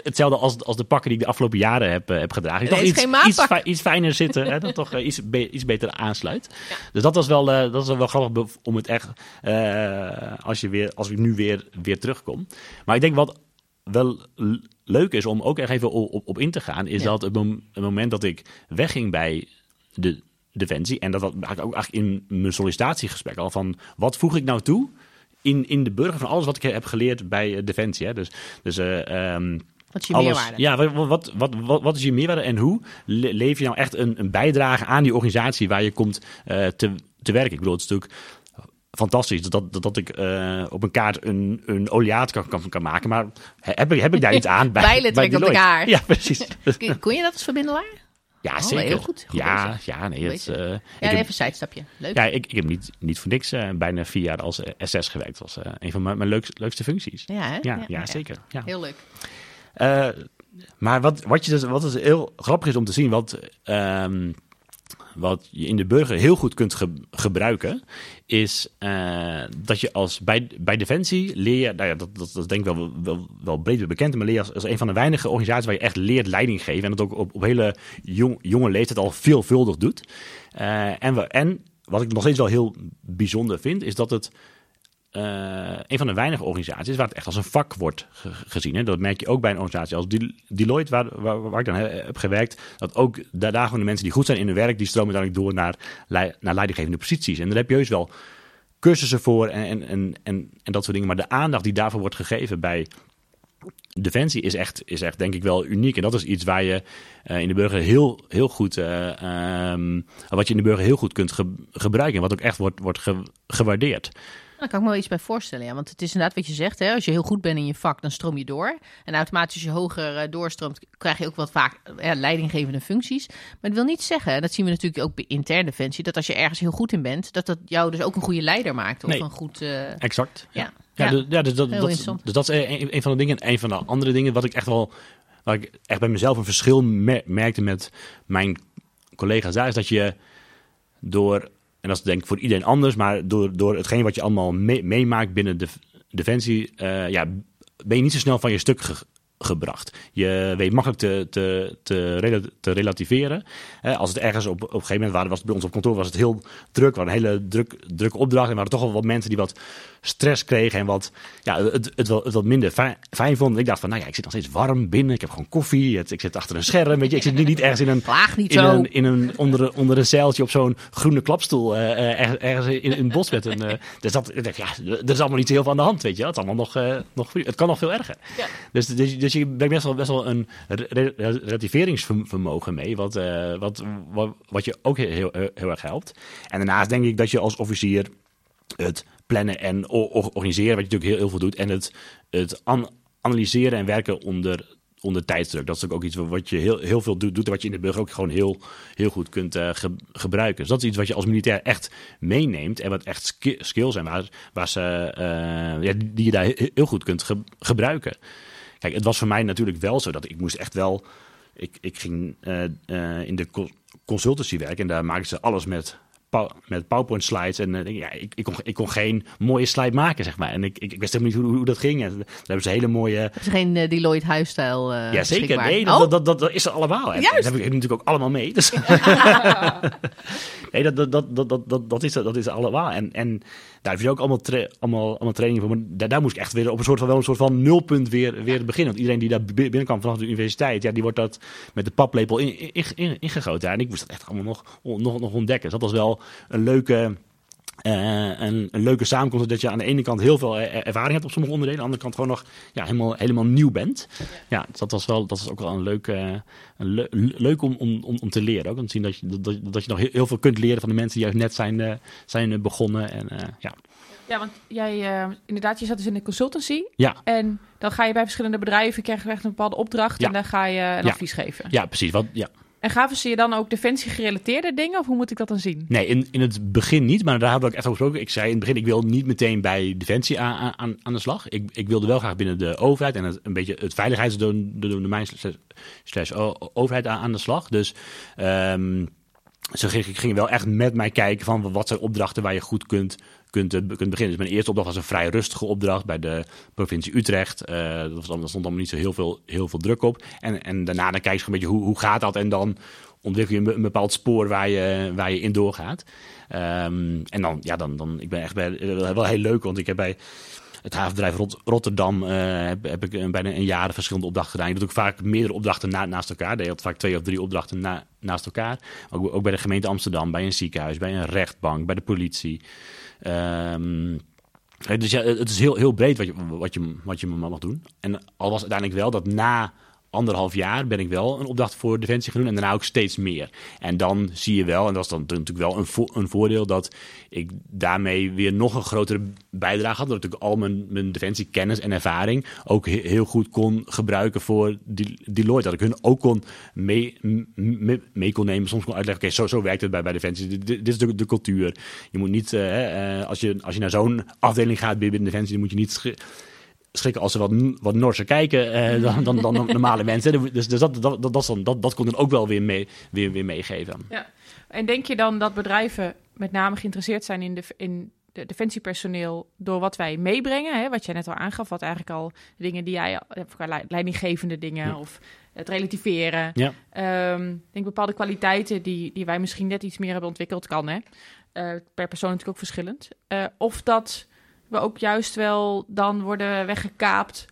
hetzelfde als, als de pakken die ik de afgelopen jaren heb, heb gedragen. Nee, toch iets, iets, fi iets, fijner zitten, hè, dat toch iets, be iets beter aansluit. Ja. Dus dat was wel, dat was wel grappig om het echt, als, je weer, als ik nu weer, weer terugkom. Maar ik denk wat wel leuk is om ook echt even op, op in te gaan, is ja. dat het, mom het, moment dat ik wegging bij de Defensie, en dat had ik ook eigenlijk in mijn sollicitatiegesprek al van, wat voeg ik nou toe in, in de burger van alles wat ik heb geleerd bij Defensie. Hè? Dus, dus uh, um, wat is je alles, meerwaarde? Ja, wat, wat, wat, wat, is je meerwaarde en hoe leef je nou echt een, een bijdrage aan die organisatie waar je komt uh, te, te werken? Ik bedoel, het is natuurlijk fantastisch dat, dat, dat ik uh, op een kaart een, een oliaat kan, kan, kan maken. Maar heb ik, heb ik daar iets aan bij? Bijlen trek op de kaart. Ja, precies. Kon je dat als verbindelaar? Ja, oh, zeker. Heel goed. goed ja, bezig. ja, nee. Het, uh, ja, even een sidestapje. Leuk. Ja, ik, ik heb niet, niet voor niks uh, bijna vier jaar als SS gewerkt. Dat was uh, een van mijn, mijn leukste, leukste functies. Ja, hè? Ja, ja, ja, ja, zeker. Ja. Heel leuk. maar wat, wat, je dus, wat dus heel grappig is om te zien, wat... Um, wat je in de burger heel goed kunt ge gebruiken, is uh, dat je als bij, bij Defensie leer je, nou ja, dat, dat, dat denk ik wel, wel, wel breed bekend, maar leer je als, als een van de weinige organisaties waar je echt leert leiding geven en dat ook op, op hele jong, jonge leeftijd al veelvuldig doet. Uh, en, en wat ik nog steeds wel heel bijzonder vind, is dat het uh, een van de weinige organisaties waar het echt als een vak wordt ge gezien. Dat merk je ook bij een organisatie als Deloitte, waar, waar, ik dan heb gewerkt. Dat ook daar, gewoon de mensen die goed zijn in hun werk, die stromen uiteindelijk door naar, naar leidinggevende posities. En daar heb je juist wel cursussen voor en, en, en, en, dat soort dingen. Maar de aandacht die daarvoor wordt gegeven bij Defensie is echt, is echt denk ik wel uniek. En dat is iets waar je uh, in de burger heel, heel goed, uh, um, wat je in de burger heel goed kunt ge gebruiken. En wat ook echt wordt, wordt ge gewaardeerd. Daar kan ik me wel iets bij voorstellen. Ja. Want het is inderdaad wat je zegt. Hè? Als je heel goed bent in je vak, dan stroom je door. En automatisch als je hoger uh, doorstroomt, krijg je ook wat vaak ja, leidinggevende functies. Maar dat wil niet zeggen, en dat zien we natuurlijk ook bij interne defensie, dat als je ergens heel goed in bent, dat dat jou dus ook een goede leider maakt. Of nee, een goed... Uh... Exact. Ja. Ja, ja, dus, ja dus, dat, dat, dus dat is een, een van de dingen. Een van de andere dingen wat ik echt wel, waar ik echt bij mezelf een verschil mer merkte met mijn collega's daar, is dat je door en dat is denk ik voor iedereen anders, maar door, door hetgeen wat je allemaal me meemaakt binnen de Defensie, uh, ja, ben je niet zo snel van je stuk ge gebracht. Je weet makkelijk te, te, te, rel te relativeren. Eh, als het ergens op, op een gegeven moment waren, was het bij ons op kantoor was het heel druk. We hadden een hele druk, drukke opdracht. En er waren toch wel wat mensen die wat stress kregen en wat, ja, het, het, het wat minder fijn, fijn vonden. Ik dacht van, nou ja, ik zit nog steeds warm binnen. Ik heb gewoon koffie. Het, ik zit achter een scherm. Weet je, ik zit niet, niet ergens in een, niet in een, in een onder, onder een zeiltje op zo'n groene klapstoel. Uh, ergens, ergens in, in een bos met een. Uh, dus dat, ja, er is allemaal niet heel veel aan de hand, weet je. Het is allemaal nog, uh, nog het kan nog veel erger. Ja. Dus, dus, dus je bent best wel, best wel een re relativeringsvermogen mee, wat, uh, wat, wat, wat je ook heel, heel, erg helpt. En daarnaast denk ik dat je als officier het plannen en organiseren, wat je natuurlijk heel, heel veel doet, en het, het an analyseren en werken onder, onder tijdsdruk. Dat is ook iets wat je heel, heel veel doet, doet wat je in de burger ook gewoon heel, heel goed kunt ge gebruiken. Dus dat is iets wat je als militair echt meeneemt en wat echt sk skills zijn waar, waar ze, uh, ja, die je daar heel goed kunt ge gebruiken. Kijk, het was voor mij natuurlijk wel zo dat ik moest echt wel ik, ik ging eh, eh, in de co- consultancy werken en daar maakten ze alles met, met PowerPoint slides. En eh, ja, ik, ik, kon, ik kon geen mooie slide maken, zeg maar. En ik, ik, ik wist helemaal niet hoe, hoe dat ging. En daar hebben ze hele mooie... Het is geen Deloitte huisstijl ja, zeker. Nee, Oh, dat, dat, dat, is er allemaal. En Juist. dat heb ik natuurlijk ook allemaal mee. Dus. nee, dat, dat, dat, dat, dat, dat, is, er- dat is er allemaal. En, en daar heb je ook allemaal, allemaal, training voor. Maar daar, moest ik echt weer op een soort van, wel een soort van nulpunt weer, weer beginnen. Want iedereen die daar bi- binnenkwam vanaf de universiteit, ja, die wordt dat met de paplepel in, in, in, ingegoten. En ik moest dat echt allemaal nog, nog, nog ontdekken. Dus dat was wel een leuke... eh, een, een leuke samenkomst dat je aan de ene kant heel veel er- ervaring hebt op sommige onderdelen, aan de andere kant gewoon nog ja, helemaal, helemaal nieuw bent. Ja, dat was wel, dat was ook wel een leuk, eh, een le- leuk om, om, om, te leren. Ook om te zien dat je, dat, dat je nog heel, heel veel kunt leren van de mensen die juist net zijn, eh, zijn begonnen. En, ja. Ja, want jij, inderdaad, je zat dus in de consultancy. Ja, En dan ga je bij verschillende bedrijven, krijg je echt een bepaalde opdracht. Ja. En dan ga je een advies geven. ja, precies. Wat, ja. En gaven ze je dan ook defensie-gerelateerde dingen? Of hoe moet ik dat dan zien? Nee, in, in het begin niet, maar daar hebben we ook echt over gesproken. Ik zei in het begin, ik wil niet meteen bij Defensie aan, aan, aan de slag. Ik, ik wilde wel graag binnen de overheid en het, een beetje het veiligheidsdomein slash, slash overheid aan, aan de slag. Dus ehm, ze gingen ging wel echt met mij kijken van wat zijn opdrachten waar je goed kunt, kunt, eh, kunt beginnen. Dus mijn eerste opdracht was een vrij rustige opdracht bij de provincie Utrecht. Eh dat was, stond allemaal niet zo heel veel, heel veel druk op. En, en daarna dan kijk je een beetje hoe, hoe gaat dat en dan ontwikkel je een, bepaald spoor waar je, waar je in doorgaat. Ehm, en dan, ja, dan, dan, ik ben echt eh, wel heel leuk, want ik heb bij het havenbedrijf Rot- Rotterdam heb, ik bijna een jaar verschillende opdrachten gedaan. Je doet ook vaak meerdere opdrachten na- naast elkaar. Je had vaak twee of drie opdrachten na- naast elkaar. Ook bij de gemeente Amsterdam, bij een ziekenhuis, bij een rechtbank, bij de politie. Ehm, eh, dus ja, het is heel, heel breed wat je, wat, je, wat je mag doen. En al was uiteindelijk wel dat na anderhalf jaar ben ik wel een opdracht voor Defensie gaan doen. En daarna ook steeds meer. En dan zie je wel, en dat is dan natuurlijk wel een, een voordeel, dat ik daarmee weer nog een grotere bijdrage had. Dat ik al mijn, mijn defensiekennis en ervaring ook he- heel goed kon gebruiken voor die Deloitte. Dat ik hun ook kon mee, mee, kon nemen. Soms kon uitleggen, oké, zo, zo werkt het bij, bij Defensie. Dit, dit is de, de cultuur. Je moet niet, eh, eh, als, je, als je naar zo'n afdeling gaat binnen Defensie, dan moet je niet schrikken als ze wat, wat norser kijken eh, dan, dan, dan normale mensen. Dus, dus dat, dat, dat, dat, dan- dat, dat kon dan ook wel weer, mee, weer, weer meegeven. Ja. En denk je dan dat bedrijven met name geïnteresseerd zijn in, de, in de defensiepersoneel door wat wij meebrengen? Hè? Wat jij net al aangaf, wat eigenlijk al dingen die jij, lei- leidinggevende dingen Ja. of het relativeren. Ja. Ehm, ik denk bepaalde kwaliteiten die, die wij misschien net iets meer hebben ontwikkeld, kan hè. Eh, per persoon natuurlijk ook verschillend. Eh, of dat we ook juist wel dan worden weggekaapt,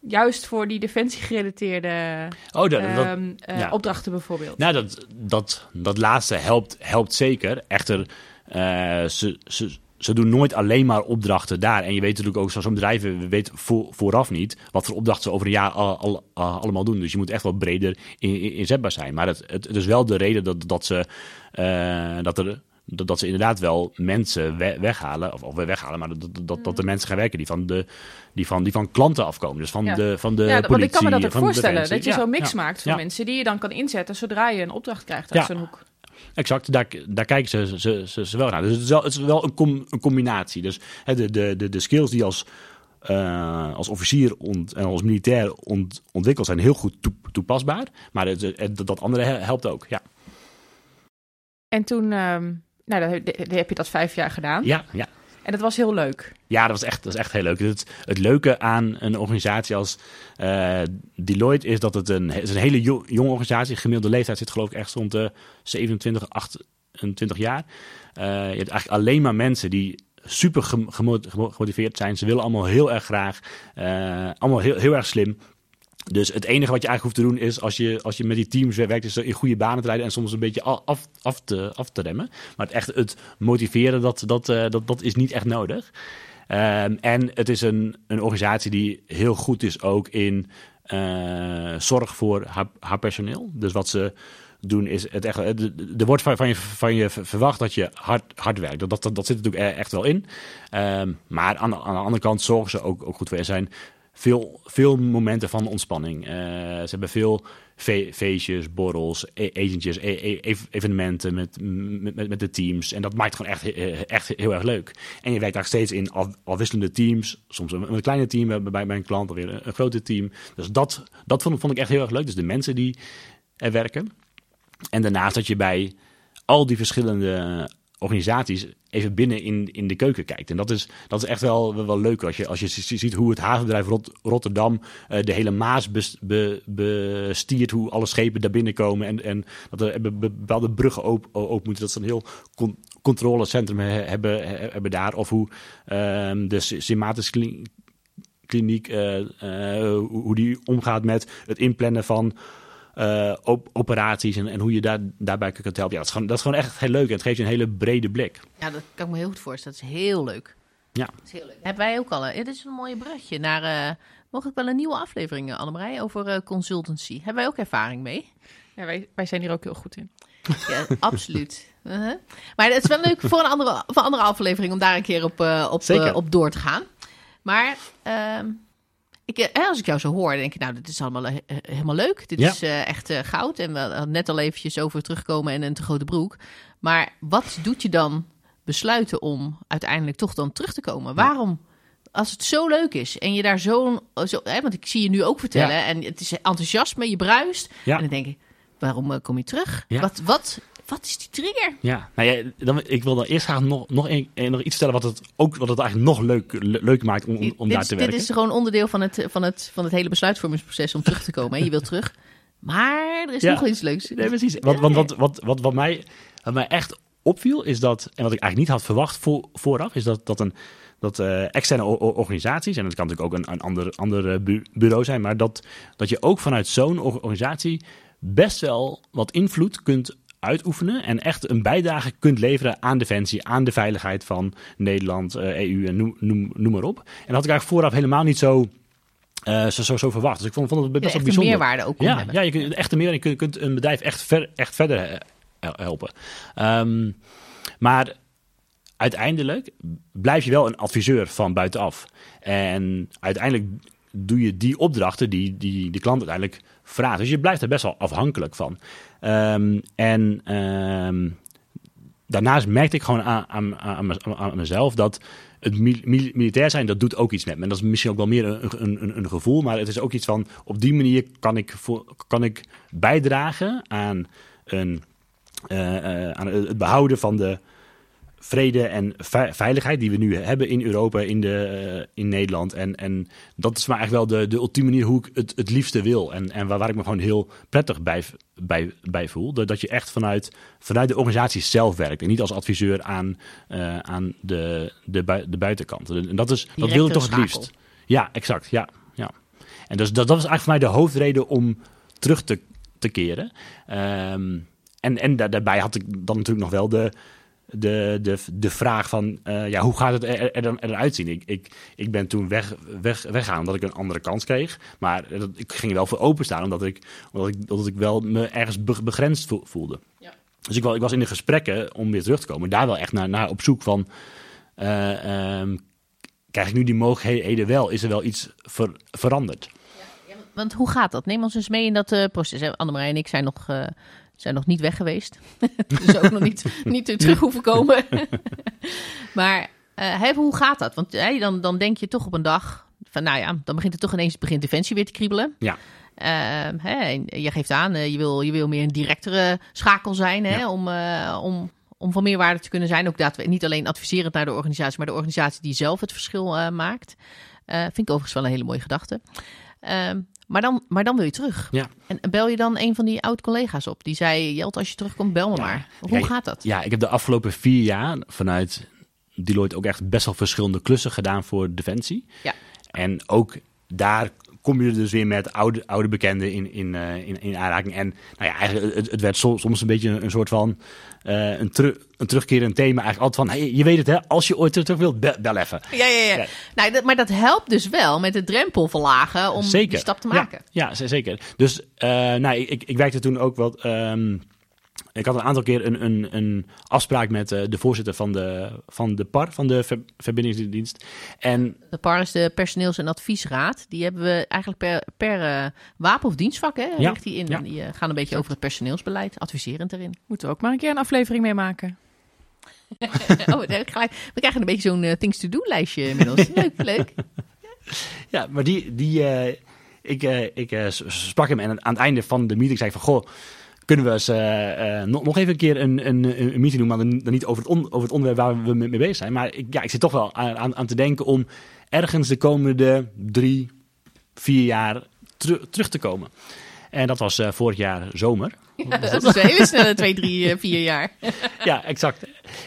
juist voor die defensiegerelateerde Oh, dat, dat, ehm, eh, ja. opdrachten bijvoorbeeld. nou, dat, dat, dat laatste helpt, helpt zeker. Echter, eh, ze, ze, ze doen nooit alleen maar opdrachten daar. En je weet natuurlijk ook, zo'n bedrijf we weten voor, vooraf niet wat voor opdrachten ze over een jaar al, al- al- allemaal doen. Dus je moet echt wel breder in, in- inzetbaar zijn. Maar het, het, het is wel de reden dat, dat ze, eh, dat er dat, dat ze inderdaad wel mensen we- weghalen, of, of weghalen, maar dat, dat, dat de mensen gaan werken die van, de, die van, die van klanten afkomen. Dus van Ja. de, van de ja, politie. want ik kan me dat ook voorstellen. Defensie. Dat je Ja, zo'n mix maakt van mensen die je dan kan inzetten zodra je een opdracht krijgt uit zo'n hoek. Exact, daar, daar kijken ze, ze, ze, ze wel naar. Dus het is wel, het is wel een, com- een combinatie. Dus hè, de, de, de, de skills die als, eh, als officier ont- en als militair ont, ontwikkeld zijn, heel goed toe- toepasbaar. Maar het, het- dat andere he- helpt ook. Ja, En toen ehm, nou, dan heb, dan heb je dat vijf jaar gedaan. ja, ja. En dat was heel leuk. Ja, dat was echt, dat is echt heel leuk. Het, het leuke aan een organisatie als eh, Deloitte is dat het een, het is een hele jo- jonge organisatie. De gemiddelde leeftijd zit geloof ik echt rond de 27, 28 jaar. Eh, je hebt eigenlijk alleen maar mensen die super gemo- gemo- gemo- gemotiveerd zijn. Ze willen allemaal heel erg graag. eh, allemaal heel, heel erg slim. Dus het enige wat je eigenlijk hoeft te doen is als je, als je met die teams werkt, is in goede banen te rijden en soms een beetje af, af, te, af te remmen. Maar het echt het motiveren, dat, dat, eh, dat, dat is niet echt nodig. Ehm, en het is een, een organisatie die heel goed is ook in eh, zorg voor haar, personeel. Dus wat ze doen is het echt. Er er wordt van, je, van je verwacht dat je hard, hard werkt. Dat, dat, dat zit natuurlijk e- echt wel in. Ehm, maar aan, aan de andere kant zorgen ze ook, ook goed voor. Er zijn veel, veel momenten van ontspanning. Eh, ze hebben veel fe- feestjes, borrels, e- etentjes, e- e- ev- evenementen met, met, met- de teams. En dat maakt gewoon echt, he- echt heel erg leuk. En je werkt daar steeds in af, afwisselende teams. Soms een, kleine team bij, bij mijn klant, of weer een, een grote team. Dus dat, dat vond, vond ik echt heel erg leuk. Dus de mensen die, eh, werken. En daarnaast dat je bij al die verschillende organisaties even binnen in, in de keuken kijkt. En dat is, dat is echt wel, wel leuk als je, als je ziet hoe het havenbedrijf Rot, Rotterdam uh, de hele Maas bes, be, bestiert, hoe alle schepen daar binnenkomen en, en dat er bepaalde bruggen open, open moeten. Dat ze een heel con, controlecentrum hebben, hebben daar. Of hoe uh, de Symatis kliniek, uh, uh, hoe die omgaat met het inplannen van uh, op, operaties en, en, hoe je daar, daarbij kunt helpen. Ja, dat is, gewoon, dat is gewoon echt heel leuk. En het geeft je een hele brede blik. Ja, dat kan ik me heel goed voorstellen. Dat is heel leuk. Ja. Dat is heel leuk. Hebben wij ook al. Dit is een mooie brugje naar... Uh, mogelijk wel een nieuwe aflevering, Annemarij, over uh, consultancy. Hebben wij ook ervaring mee? Ja, wij, wij zijn hier ook heel goed in. Ja, absoluut. Uh -huh. Maar het is wel leuk voor een andere, voor een andere aflevering om daar een keer op, uh, op, uh, op door te gaan. Maar ehm, ik, als ik jou zo hoor, denk ik, nou, dit is allemaal helemaal leuk. Dit Ja. is uh, echt uh, goud. En we hadden net al eventjes over terugkomen en een te grote broek. Maar wat doet je dan besluiten om uiteindelijk toch dan terug te komen? Waarom? Als het zo leuk is en je daar zo'n... Zo, hè, want ik zie je nu ook vertellen Ja. en het is enthousiasme, je bruist. En dan denk ik, waarom kom je terug? Wat, wat, wat is die trigger? Ja, nou ja, dan, ik wil dan eerst graag nog, nog, een, eh, nog iets stellen wat het, ook, wat het eigenlijk nog leuk, le- leuk maakt om, om, om dit, daar is- te dit werken. is gewoon onderdeel van het, van, het, van het hele besluitvormingsproces om terug te komen. Hè? Je wilt terug. Maar er is Ja. nog iets leuks. Nee, precies. Wat, want wat, wat, wat, wat, mij, wat mij echt opviel is dat, en wat ik eigenlijk niet had verwacht voor, vooraf, is dat, dat een dat eh, externe organisaties, en dat kan natuurlijk ook een, een ander, ander eh, bu- bureau zijn, maar dat, dat je ook vanuit zo'n or- organisatie best wel wat invloed kunt uitoefenen en echt een bijdrage kunt leveren aan defensie, aan de veiligheid van Nederland, eh, EU en noem, noem, noem maar op. En dat had ik eigenlijk vooraf helemaal niet zo, eh, zo, zo, zo verwacht. Dus ik vond, vond het best wel bijzonder. meerwaarde ook Ja, hebben. ja, je kunt echt een meer. Je kunt, een bedrijf echt, ver, echt verder eh, hel- helpen. Ehm, maar uiteindelijk blijf je wel een adviseur van buitenaf. En uiteindelijk doe je die opdrachten die, die de klant uiteindelijk vraagt. Dus je blijft er best wel afhankelijk van. Ehm, en ehm, daarnaast merkte ik gewoon aan, aan, aan, mez- aan mezelf dat het mil- mil- militair zijn, dat doet ook iets met me. En dat is misschien ook wel meer een, een, een, een gevoel, maar het is ook iets van, op die manier kan ik, voor, kan ik bijdragen aan, een, eh, eh, aan het behouden van de vrede en ve- veiligheid die we nu hebben in Europa, in, de, eh, in Nederland. En, en dat is maar echt wel de, de ultieme manier hoe ik het, het liefste wil. En, en waar, waar ik me gewoon heel prettig bij, bij, bij voel. Dat, dat je echt vanuit, vanuit de organisatie zelf werkt. En niet als adviseur aan, eh, aan de, de, bui- de buitenkant. En dat, is, dat wil ik toch het liefst. Ja, exact. Ja, ja. En dus dat, dat was eigenlijk voor mij de hoofdreden om terug te, te keren. Ehm, en en daar- daarbij had ik dan natuurlijk nog wel de, de, de, de vraag van, eh, ja, hoe gaat het er, er, eruit zien? Ik, ik, ik ben toen weg, weg, weggaan omdat ik een andere kans kreeg. Maar dat, ik ging er wel voor openstaan, omdat ik, omdat ik, omdat ik wel me ergens be- begrensd vo- voelde. Ja. Dus ik, wel, ik was in de gesprekken om weer terug te komen. Daar wel echt naar, naar op zoek van... eh, ehm, krijg ik nu die mogelijkheden wel? Is er wel iets ver- veranderd? Want hoe gaat dat? Neem ons eens mee in dat eh, proces. hè. Annemarij en ik zijn nog, zijn nog niet weg geweest. dus ook nog niet, niet terug hoeven komen. maar hè, hoe gaat dat? Want hè, dan, dan denk je toch op een dag... Van, nou ja, dan begint het toch ineens begint Defensie weer te kriebelen. Ja. Ehm, je geeft aan, eh, je, wil, je wil meer een directere schakel zijn hè, Ja. om, eh, om, om van meerwaarde te kunnen zijn. Ook dat we niet alleen adviserend naar de organisatie, maar de organisatie die zelf het verschil maakt. Vind ik overigens wel een hele mooie gedachte. Maar, dan, maar dan wil je terug. Ja. En bel je dan een van die oud-collega's op? Die zei, Jelt, als je terugkomt, bel me Ja. maar. Hoe Ja, gaat dat? Ja, ik heb de afgelopen vier jaar vanuit Deloitte ook echt best wel verschillende klussen gedaan voor Defensie. Ja. En ook daar kom je dus weer met oude, oude bekenden in, in, eh, in, in aanraking. En nou ja, eigenlijk, het, het werd soms, een beetje een, een soort van eh, een, teru- een terugkerend thema. Eigenlijk altijd van, hey, je weet het hè, als je ooit terug, wilt, bel, bel even. Ja, ja, ja. Ja. Nou, dat, maar dat helpt dus wel met de drempel verlagen om zeker. die stap te Ja, maken. Ja, z- zeker. Dus eh, nou, ik, ik, ik werkte toen ook wat. ehm, ik had een aantal keer een, een, een afspraak met eh, de voorzitter van de, van de PAR, van de ver- verbindingsdienst. En De PAR is de personeels- en adviesraad. Die hebben we eigenlijk per, per eh, wapen of dienstvak, hè, Ja, richt die in. ja. En die eh, gaan een beetje over het personeelsbeleid, adviserend erin. Moeten we ook maar een keer een aflevering mee maken. oh, gelijk. We krijgen een beetje zo'n things to do lijstje inmiddels. Leuk, leuk. ja, maar die, die, eh, ik, ik sprak hem en aan het einde van de meeting zei ik van... Goh, kunnen we eens eh, eh, nog, nog even een keer een, een, een meeting doen... maar dan, dan niet over het, on- over het onderwerp waar we mee bezig zijn. Maar ik, ja, ik zit toch wel aan, aan, aan te denken om ergens de komende drie, vier jaar teru- terug te komen. En dat was eh, vorig jaar zomer. dat is een hele snelle twee, drie, vier jaar. Ja, exact.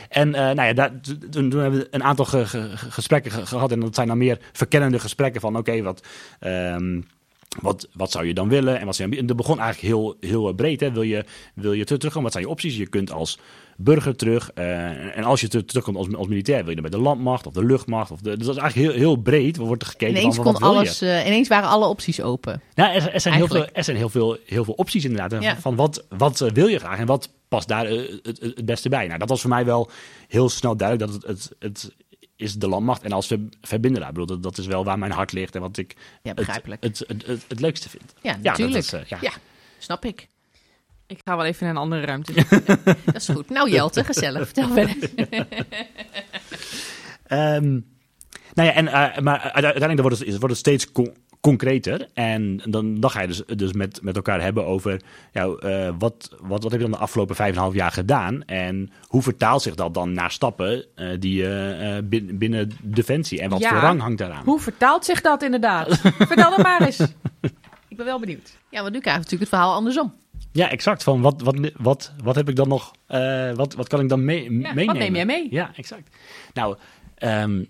En nou ja, daar, toen, toen hebben we een aantal ge- ge- ge- gesprekken ge- gehad. En dat zijn dan meer verkennende gesprekken van... oké, wat, ehm, wat, wat zou je dan willen? En wat zijn, en dat begon eigenlijk heel, heel breed. Hè? Wil, je, wil je ter- terugkomen? Wat zijn je opties? Je kunt als burger terug. eh, en als je ter- terugkomt als, als militair... wil je dan bij de landmacht of de luchtmacht? Of de, dus dat is eigenlijk heel, heel breed. Wordt er gekeken Ineens, van, kon alles, eh, ineens waren alle opties open. Nou, er, er zijn, heel veel, er zijn heel veel, heel veel opties inderdaad. Ja. Van wat, wat eh, wil je graag en wat past daar eh, het, het, het beste bij? Nou, dat was voor mij wel heel snel duidelijk dat het, het, het is de landmacht. En als ver- verbinderaar, ik bedoel, dat, dat is wel waar mijn hart ligt en wat ik Ja, het, begrijpelijk. het, het, het, het leukste vind. Ja, dat natuurlijk. is, eh, ja. ja. snap ik. Ik ga wel even in een andere ruimte. Dat is goed. Nou Jelte, gezellig. Vertel verder. Ehm, nou ja, en, eh, maar uite- uiteindelijk wordt het, wordt het steeds concreter. En dan, dan ga je dus, dus met, met elkaar hebben over ja, eh, wat, wat, wat heb je dan de afgelopen vijf en een half jaar gedaan? En hoe vertaalt zich dat dan naar stappen eh, die je eh, bin- binnen Defensie en wat Ja. voor rang hangt daaraan? Hoe vertaalt zich dat inderdaad? Vertel dan maar eens. Ik ben wel benieuwd. Ja, want nu krijg je natuurlijk het verhaal andersom. Ja, exact. Van wat, wat, wat, wat heb ik dan nog? eh, wat, wat kan ik dan mee, meenemen? wat neem jij mee? Ja, exact. Nou, ehm,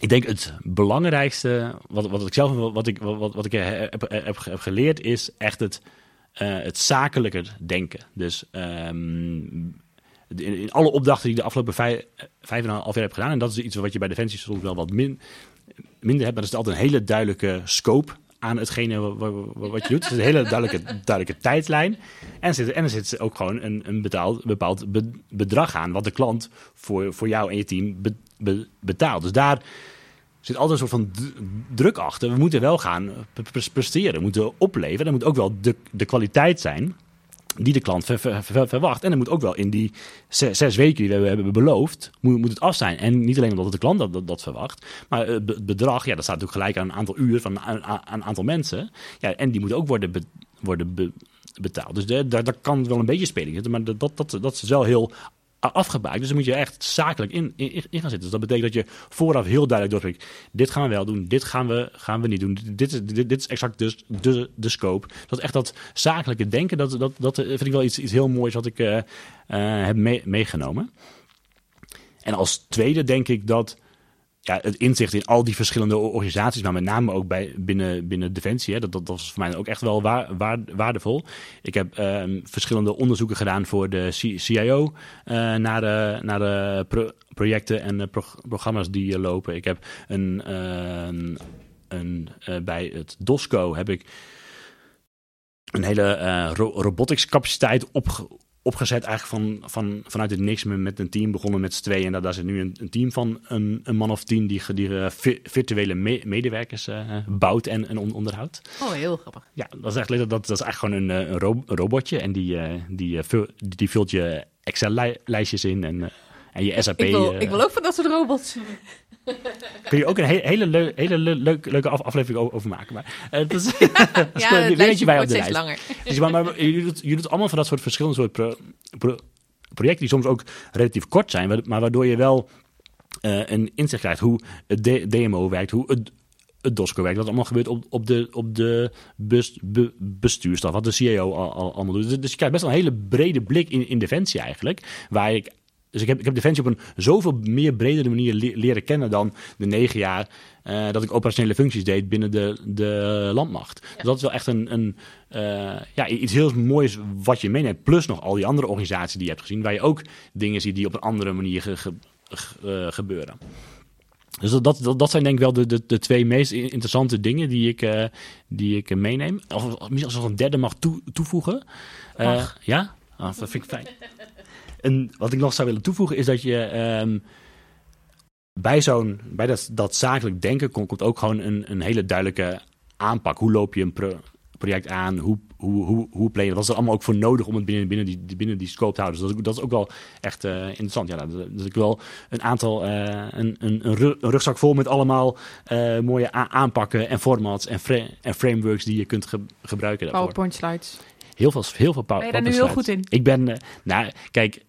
ik denk het belangrijkste, wat, wat ik zelf wat ik, wat, wat ik heb, heb, geleerd, is echt het, eh, het zakelijker denken. Dus ehm, in, in alle opdrachten die ik de afgelopen vijf, vijf en een half jaar heb gedaan, en dat is iets wat je bij Defensie soms wel wat min, minder hebt, maar er is altijd een hele duidelijke scope aan hetgene wa- wa- wa- wat je doet. Er een hele duidelijke, duidelijke tijdlijn. En er zit, en er zit ook gewoon een, een betaald, bepaald be- bedrag aan, wat de klant voor, voor jou en je team be- be- betaalt. Dus daar zit altijd een soort van druk achter. We moeten wel gaan pre- presteren, we moeten opleveren. Dat moet ook wel de, de kwaliteit zijn die de klant ver- ver- ver- verwacht. En dan moet ook wel in die zes, weken die we hebben beloofd, moet, moet het af zijn. En niet alleen omdat de klant dat, dat, dat verwacht, maar het het bedrag, ja, dat staat natuurlijk gelijk aan een aantal uur van een, een aantal mensen. Ja, en die moet ook worden, worden be- betaald. Dus daar, kan wel een beetje speling zitten, maar dat, dat, dat, dat is wel heel afgebaakt. Dus dan moet je echt zakelijk in, in, in gaan zitten. Dus dat betekent dat je vooraf heel duidelijk doortrekt. Dit gaan we wel doen, dit gaan we, gaan we niet doen. Dit is, dit, is exact dus de, de scope. Dat echt dat zakelijke denken, dat, dat, dat vind ik wel iets, iets heel moois wat ik eh, eh, heb mee- meegenomen. En als tweede denk ik dat ja, het inzicht in al die verschillende organisaties, maar met name ook bij, binnen, binnen Defensie, hè, dat, dat, was voor mij ook echt wel waar, waar, waardevol. Ik heb ehm, verschillende onderzoeken gedaan voor de CIO eh, naar de, naar de pro- projecten en pro- programma's die eh, lopen. Ik heb een, ehm, een, eh, bij het DOSCO heb ik een hele ro- robotics capaciteit opge- opgezet eigenlijk van, van, vanuit het niks met, een team. Begonnen met z'n tweeën en daar, daar zit nu een, een team van een, een man of tien die, die eh, vi- virtuele me- medewerkers eh, bouwt en, en on- onderhoudt. Oh, heel grappig. Ja, dat is echt dat, dat is eigenlijk gewoon een, eh, een, ro- een robotje en die, eh, die, eh, die vult je Excel-lijstjes in en, eh, en je SAP. Ik wil, eh, ik wil ook van dat soort robots. Kun je ook een he- hele, leu- hele leu- leuk- leuke af- aflevering over maken. Maar eh, dat is, dat is Ja, het weer eentje lijstje bij op de lijst. langer. Dus, maar, maar je, doet, je doet allemaal van dat soort verschillende soort pro- pro- projecten die soms ook relatief kort zijn, maar waardoor je wel eh, een inzicht krijgt hoe het DMO werkt, hoe het, het DOSCO werkt, wat allemaal gebeurt op, op de, op de bus, be- bestuurstaf, wat de CIO al, al- allemaal doet. Dus, dus je krijgt best wel een hele brede blik in, in Defensie eigenlijk, waar ik dus ik heb, ik heb Defensie op een zoveel meer bredere manier le- leren kennen dan de negen jaar eh, dat ik operationele functies deed binnen de, de landmacht. Dus dat is wel echt een, een, eh, ja, iets heel moois wat je meeneemt. Plus nog al die andere organisaties die je hebt gezien, waar je ook dingen ziet die op een andere manier ge- ge- ge- eh, gebeuren. Dus dat, dat, dat, zijn denk ik wel de, de, de twee meest in- interessante dingen die ik, die ik meeneem. Of, misschien als ik een derde mag toe- toevoegen. Mag. ja? Ah, dat vind ik fijn. En wat ik nog zou willen toevoegen is dat je ehm, bij zo'n bij dat, dat zakelijk denken komt, komt ook gewoon een, een hele duidelijke aanpak. Hoe loop je een pro- project aan? Hoe, hoe, hoe, hoe playen. Dat was er allemaal ook voor nodig om het binnen, binnen, die, binnen die scope te houden. Dus dat, is- dat is ook wel echt eh, interessant. Ja, dat, dat ik wel een aantal, eh, een, een, een ru- een rugzak vol met allemaal eh, mooie aanpakken en formats en, fra- en frameworks die je kunt ge- gebruiken daarvoor. PowerPoint slides. Heel veel, heel veel power- Ben je daar nu heel PowerPoint goed in? Ik ben, nou, kijk,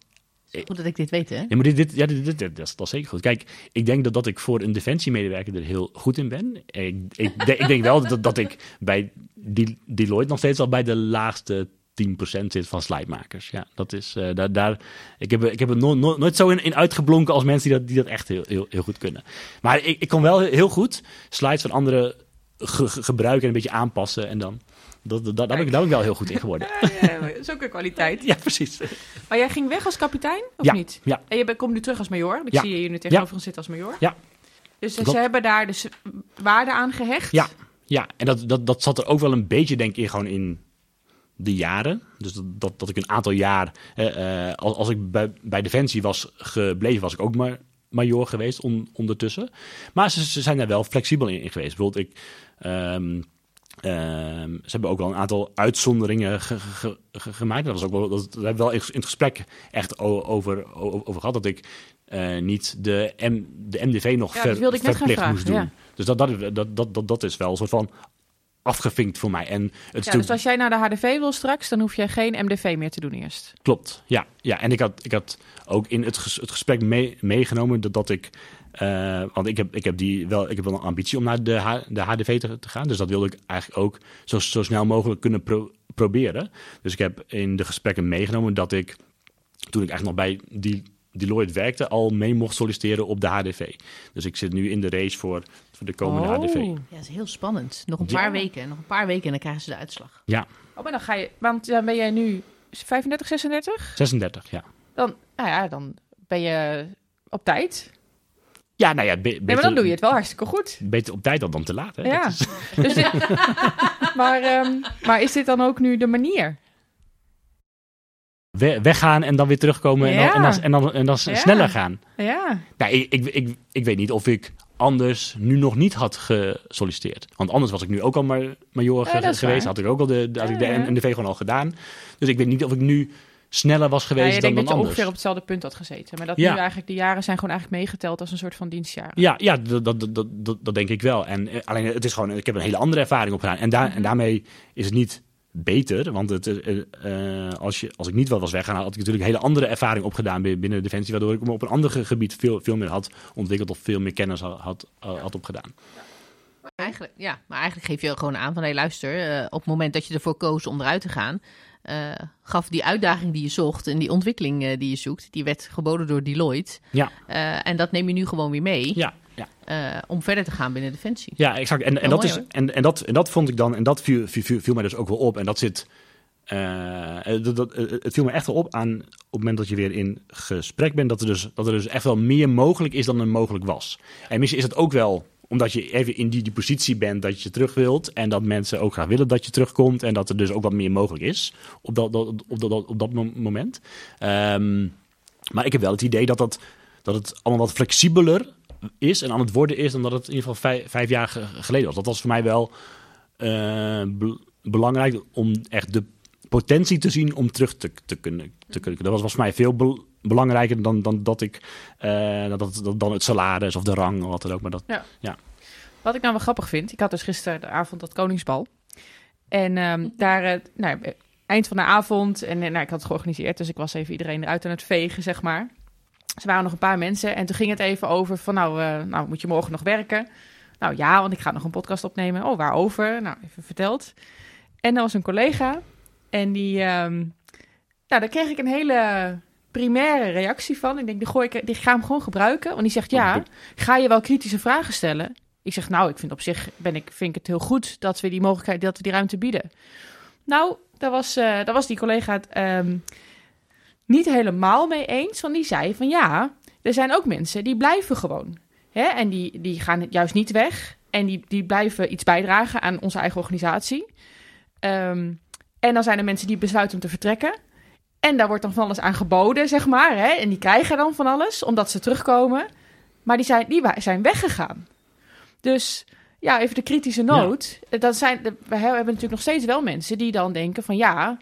Goed dat ik dit weet, hè? ja, maar dit, dit, ja, dit, dit, dit- dat, is, dat is zeker goed. Kijk, ik denk dat, dat ik voor een defensiemedewerker er heel goed in ben. Ik, ik, de- ik denk wel dat, dat ik bij Del- Deloitte nog steeds al bij de laagste 10% zit van slidemakers. Ja, dat is eh, daar, daar. Ik heb, ik heb er no- no- nooit zo in, in uitgeblonken als mensen die dat, die dat echt heel, heel, heel goed kunnen. Maar ik, ik kon wel heel goed slides van anderen ge- ge- gebruiken en een beetje aanpassen. En dan. Dat, dat, daar, ben ik, daar ben ik wel heel goed in geworden. Ja, dat is ook een kwaliteit. Ja, precies. Maar jij ging weg als kapitein, of Ja, niet? ja. En je bent- komt nu terug als major. Ik zie je hier nu tegenover ons zitten als major. Ja. Dus Klopt. ze hebben daar dus waarde aan gehecht. Ja, ja. en dat, dat, dat zat er ook wel een beetje, denk ik, gewoon in de jaren. Dus dat, dat, dat ik een aantal jaar, eh, eh, als, als ik bij, bij Defensie was gebleven, was ik ook maar major geweest on- ondertussen. Maar ze, ze zijn daar wel flexibel in, in geweest. Bijvoorbeeld, ik, ehm, ehm, ze hebben ook wel een aantal uitzonderingen ge- ge- ge- gemaakt. Dat was ook wel, dat, daar hebben we wel in het gesprek echt over, over gehad. Dat ik eh, niet de, M, de MDV nog Ja, ver, dat wilde ik net gaan verplicht moest doen. Dus dat, dat, dat, dat, dat, dat is wel een soort van afgevinkt voor mij. En het Ja, natuurlijk- dus als jij naar de HDV wil straks, dan hoef je geen MDV meer te doen eerst. Klopt, ja. ja. En ik had, ik had ook in het, ges- het gesprek mee- meegenomen dat, dat ik... eh, want ik heb, ik, heb die wel, ik heb wel een ambitie om naar de, H, de HDV te, te gaan. Dus dat wilde ik eigenlijk ook zo, zo snel mogelijk kunnen pro- proberen. Dus ik heb in de gesprekken meegenomen dat ik... Toen ik eigenlijk nog bij die Deloitte werkte... al mee mocht solliciteren op de HDV. Dus ik zit nu in de race voor, voor de komende Oh. HDV. Ja, dat is heel spannend. Nog een Ja. paar weken. Nog een paar weken en dan krijgen ze de uitslag. Ja, Oh, maar dan ga je... Want dan ben jij nu 35, 36? 36, ja. Dan, nou ja, dan ben je op tijd. Ja, nou ja, be- beter, Nee, maar dan doe je het wel hartstikke goed. beter op tijd dan, dan te laat. Hè? Ja. Is- Dus dit, maar, ehm, maar is dit dan ook nu de manier? we- weggaan en dan weer terugkomen en dan, en dan, en dan, en dan s- Ja. sneller gaan. Ja. Nou, ik, ik, ik, ik weet niet of ik anders nu nog niet had gesolliciteerd. Want anders was ik nu ook al maar major Ja, geweest. waar. Had ik ook al de, de, had ik de Ja, ja. NDV gewoon al gedaan. Dus ik weet niet of ik nu sneller was Ja, geweest je dan, dan dat je anders. ongeveer op hetzelfde punt had gezeten. Maar dat Ja. nu eigenlijk de jaren zijn gewoon eigenlijk meegeteld als een soort van dienstjaren. Ja, ja dat, dat, dat, dat, dat denk ik wel. En eh, alleen het is gewoon, ik heb een hele andere ervaring opgedaan. En, daar, en daarmee is het niet beter. Want het, eh, eh, als, je, als ik niet wel was weggaan, had ik natuurlijk een hele andere ervaring opgedaan bi- binnen Defensie. Waardoor ik me op een ander ge- gebied veel, veel meer had ontwikkeld of veel meer kennis had, had, had opgedaan. Eigenlijk, ja, maar eigenlijk geef je gewoon aan van... hé, luister, eh, op het moment dat je ervoor koos om eruit te gaan... eh, gaf die uitdaging die je zocht en die ontwikkeling eh, die je zoekt... die werd geboden door Deloitte. Ja. Eh, en dat neem je nu gewoon weer mee... Ja, ja. eh, om verder te gaan binnen Defensie. Ja, exact. En, en, dat mooi, is, en, en, dat, en dat vond ik dan, en dat viel, viel, viel- viel mij dus ook wel op. En dat zit, eh, dat, dat, het viel me echt wel op aan op het moment dat je weer in gesprek bent, dat er dus, dat er dus echt wel meer mogelijk is dan er mogelijk was. En misschien is het ook wel omdat je even in die, die positie bent dat je terug wilt en dat mensen ook graag willen dat je terugkomt en dat er dus ook wat meer mogelijk is op dat, dat, op dat, op dat mo- moment. Ehm, maar ik heb wel het idee dat, dat, dat het allemaal wat flexibeler is en aan het worden is dan dat het in ieder geval vijf, vijf jaar ge- geleden was. Dat was voor mij wel eh, be- belangrijk om echt de potentie te zien om terug te, te, kunnen, te kunnen. Dat was, was voor mij veel bel- belangrijker dan, dan dat ik eh, dat, dat, dan het salaris of de rang of wat dan ook. Maar dat, Wat ik nou wel grappig vind, ik had dus gisteren de avond dat Koningsbal. En ehm, daar, eh, nou, eind van de avond, en nou, ik had het georganiseerd, dus ik was even iedereen eruit aan het vegen, zeg maar. Er waren nog een paar mensen en toen ging het even over van, nou, eh, nou moet je morgen nog werken? Nou ja, want ik ga nog een podcast opnemen. Oh, waarover? Nou, even verteld. En er was een collega en die, ehm, nou, daar kreeg ik een hele primaire reactie van. Ik denk, die, gooi ik, die ga hem gewoon gebruiken. Want die zegt, ja, ga je wel kritische vragen stellen? Ik zeg, nou, ik vind op zich ben ik, vind ik het heel goed dat we die mogelijkheid, dat we die ruimte bieden. Nou, daar was, eh, daar was die collega ehm, niet helemaal mee eens. Want die zei van ja, er zijn ook mensen die blijven gewoon. Hè? En die, die gaan juist niet weg. En die, die blijven iets bijdragen aan onze eigen organisatie. Ehm, en dan zijn er mensen die besluiten om te vertrekken. En daar wordt dan van alles aan geboden, zeg maar. Hè? En die krijgen dan van alles, omdat ze terugkomen. Maar die zijn, die zijn weggegaan. Dus ja, even de kritische noot. Dat zijn, we hebben natuurlijk nog steeds wel mensen die dan denken van ja,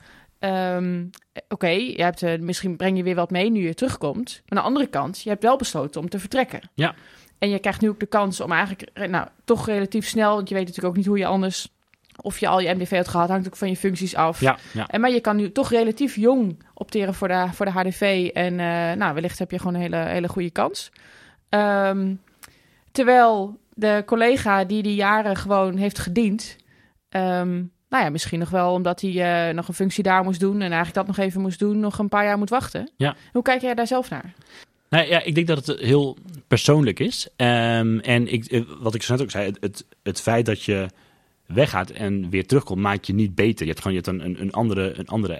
ehm, oké, je hebt eh, misschien breng je weer wat mee nu je terugkomt. Maar aan de andere kant, je hebt wel besloten om te vertrekken. Ja. En je krijgt nu ook de kans om eigenlijk, eh, nou, toch relatief snel, want je weet natuurlijk ook niet hoe je anders, of je al je MDV had gehad, hangt ook van je functies af. Ja, ja. En maar je kan nu toch relatief jong opteren voor de, voor de HDV. En eh, nou, wellicht heb je gewoon een hele, hele goede kans. Ehm, terwijl de collega die die jaren gewoon heeft gediend. ehm, nou ja, misschien nog wel omdat hij eh, nog een functie daar moest doen. En eigenlijk dat nog even moest doen, nog een paar jaar moet wachten. Ja. Hoe kijk jij daar zelf naar? Nou ja, ik denk dat het heel persoonlijk is. Ehm, en ik, eh, wat ik zo net ook zei, het, het, het feit dat je weggaat en weer terugkomt, maakt je niet beter. Je hebt gewoon je hebt een, een andere, een andere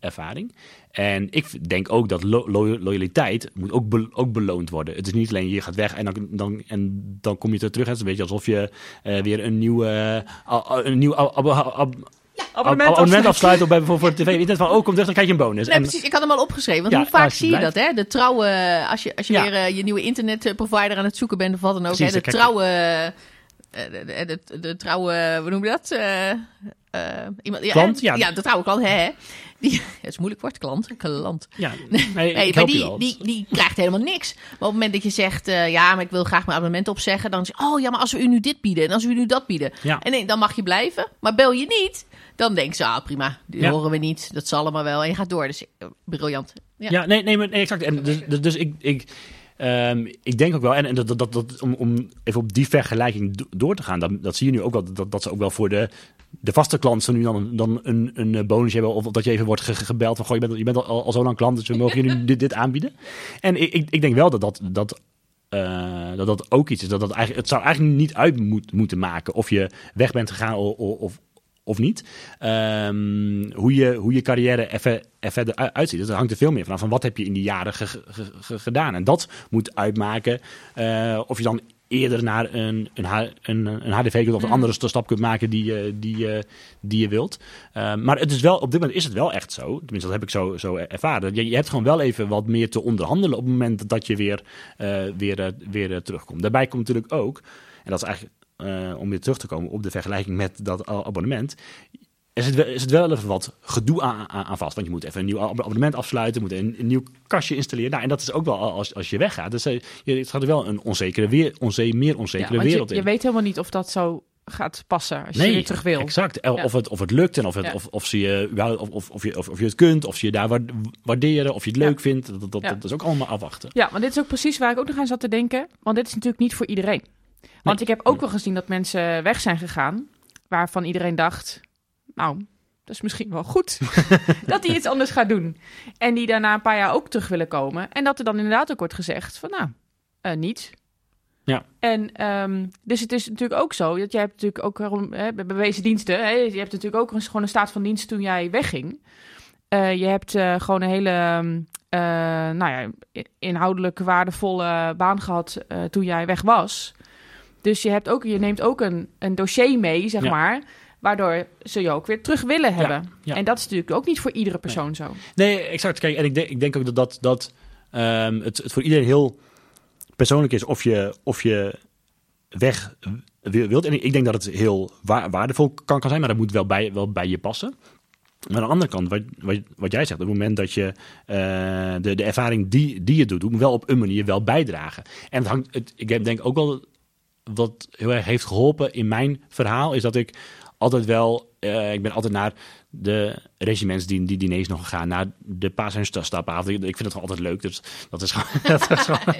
ervaring. En ik denk ook dat lo- lo- loyaliteit moet ook, be- ook beloond worden. Het is niet alleen je gaat weg en dan, dan, en dan kom je er terug. Het is een beetje alsof je eh, weer een nieuwe, uh, een nieuw ab- ab- ab- abonnement afsluit op bij bijvoorbeeld voor tv. Internet van, oh, kom terug, dan krijg je een bonus. Nee, En- precies. Ik had hem al opgeschreven. Want Ja, hoe vaak je zie je blijft. dat, hè? De trouwe... Als je, als je Ja. weer eh, je nieuwe internetprovider aan het zoeken bent of wat dan ook. Precies, hè? De trouwe... eh, de, de, trouwe... Hoe noem je dat? Eh, eh, iemand, ja, Klant, ja. ja. de trouwe klant, hè? Die, het is moeilijk woord, klant. Klant. ja, nee, maar die, die, die krijgt helemaal niks. Maar op het moment dat je zegt, ja, maar ik wil graag mijn abonnement opzeggen, dan zeg je, oh ja, maar als we u nu dit bieden en als we u nu dat bieden. Ja. En nee, dan mag je blijven. Maar bel je niet, dan denken ze, ah prima, die Ja. horen we niet, dat zal allemaal wel. En je gaat door, dus briljant. Ja. Ja, nee, nee, maar, nee exact. En dus, dus, dus ik, ik, ehm, ik denk ook wel, en, en dat, dat, om, om even op die vergelijking do- door te gaan, dat, dat zie je nu ook wel, dat, dat ze ook wel voor de, de vaste klanten nu dan, dan een, een eh, bonus hebben, of dat je even wordt ge- ge- gebeld van, goh, je bent, je bent al, zo lang klant, dus we mogen je dit, dit aanbieden. En ik, ik, ik denk wel dat dat... dat eh, dat dat ook iets is. Dat dat eigenlijk, het zou eigenlijk niet uit moet, moeten maken of je weg bent gegaan of, of, of niet. Ehm, hoe, je, hoe je carrière er, ver- er verder uitziet. Dus dat hangt er veel meer vanaf. Van wat heb je in die jaren ge- ge- ge- gedaan? En dat moet uitmaken eh, of je dan eerder naar een, een, een, een HDV kunt of een andere st- stap kunt maken die, je- die, je- die je wilt. Eh, maar het is wel, op dit moment is het wel echt zo. Tenminste, dat heb ik zo, zo ervaren. Je, je hebt gewoon wel even wat meer te onderhandelen op het moment dat je weer, eh, weer, eh, weer terugkomt. Daarbij komt natuurlijk ook, en dat is eigenlijk eh, om weer terug te komen op de vergelijking met dat abonnement. Is het, wel, is het wel even wat gedoe aan, aan, aan vast. Want je moet even een nieuw ab- abonnement afsluiten. moet een, een nieuw kastje installeren. Nou, en dat is ook wel als, als je weggaat. Dus eh, je, het gaat er wel een onzekere weer, onze, meer onzekere wereld je, in. je weet helemaal niet of dat zo gaat passen als je weer terug wil. Exact. Ja. Of, het, of het lukt en of, het, Ja. of, of, ze je, of, of, of, je, of, of je het kunt. Of ze je daar wa- waarderen. Of je het Ja. leuk vindt. Dat, dat, dat is ook allemaal afwachten. Ja, maar dit is ook precies waar ik ook nog aan zat te denken. Want dit is natuurlijk niet voor iedereen. Want ik heb ook wel gezien dat mensen weg zijn gegaan. Waarvan iedereen dacht, nou, dat is misschien wel goed. dat hij iets anders gaat doen. En die daarna een paar jaar ook terug willen komen. En dat er dan inderdaad ook wordt gezegd van, nou, eh, niet. Ja. En ehm, dus het is natuurlijk ook zo dat jij hebt natuurlijk ook hè, bij bewezen diensten. Hè, je hebt natuurlijk ook een, gewoon een staat van dienst toen jij wegging. Eh, je hebt eh, gewoon een hele, eh, nou ja, inhoudelijk waardevolle baan gehad eh, toen jij weg was. Dus je, hebt ook, je neemt ook een, een dossier mee, zeg Ja. maar, waardoor ze je ook weer terug willen hebben. ja. En dat is natuurlijk ook niet voor iedere persoon zo. Nee, exact. Kijk, en ik denk, ik denk ook dat, dat, dat ehm, het, het voor iedereen heel persoonlijk is of je, of je weg wil- wilt. En ik denk dat het heel wa- waardevol kan, kan zijn, maar dat moet wel bij, wel bij je passen. Maar aan de andere kant, wat, wat, wat jij zegt, op het moment dat je eh, de, de ervaring die, die je doet, moet wel op een manier wel bijdragen. En het hangt, het, ik denk ook wel wat heel erg heeft geholpen in mijn verhaal, is dat ik altijd wel, eh, ik ben altijd naar de regimentsdien, die diners nog gegaan, naar de paas- en sta- stapavond. Ik, vind het gewoon altijd leuk, dus dat is gewoon, dat is gewoon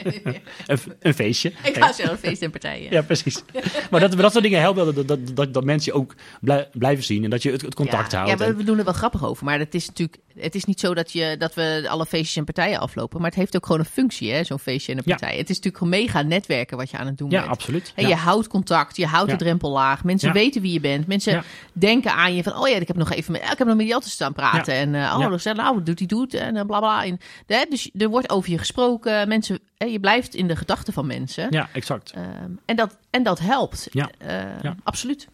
een, een feestje. Ik ga zeggen feest en partijen. Ja, precies. Maar dat, dat soort dingen helpen dat, dat, dat, dat mensen je ook blij- blijven zien en dat je het, het contact ja, houdt. Ja, we, we doen er wel grappig over. Maar het is natuurlijk het is niet zo dat, je, dat we alle feestjes en partijen aflopen. Maar het heeft ook gewoon een functie, hè, zo'n feestje en een Ja. partij. Het is natuurlijk gewoon mega netwerken wat je aan het doen ja, bent. absoluut. En Ja. je houdt contact, je houdt Ja. de drempel laag. Mensen Ja. weten wie je bent. Mensen Ja. denken aan je van, oh ja, ik heb nog even ik heb nog met altijd staan praten. En uh, oh, Ja. nou, wat doet hij doet en uh, bla bla. En, hè, dus er wordt over je gesproken. Mensen, hè, je blijft in de gedachten van mensen. Ja, exact. Ehm, en, dat, en dat helpt. Ja. Eh, Ja. Absoluut.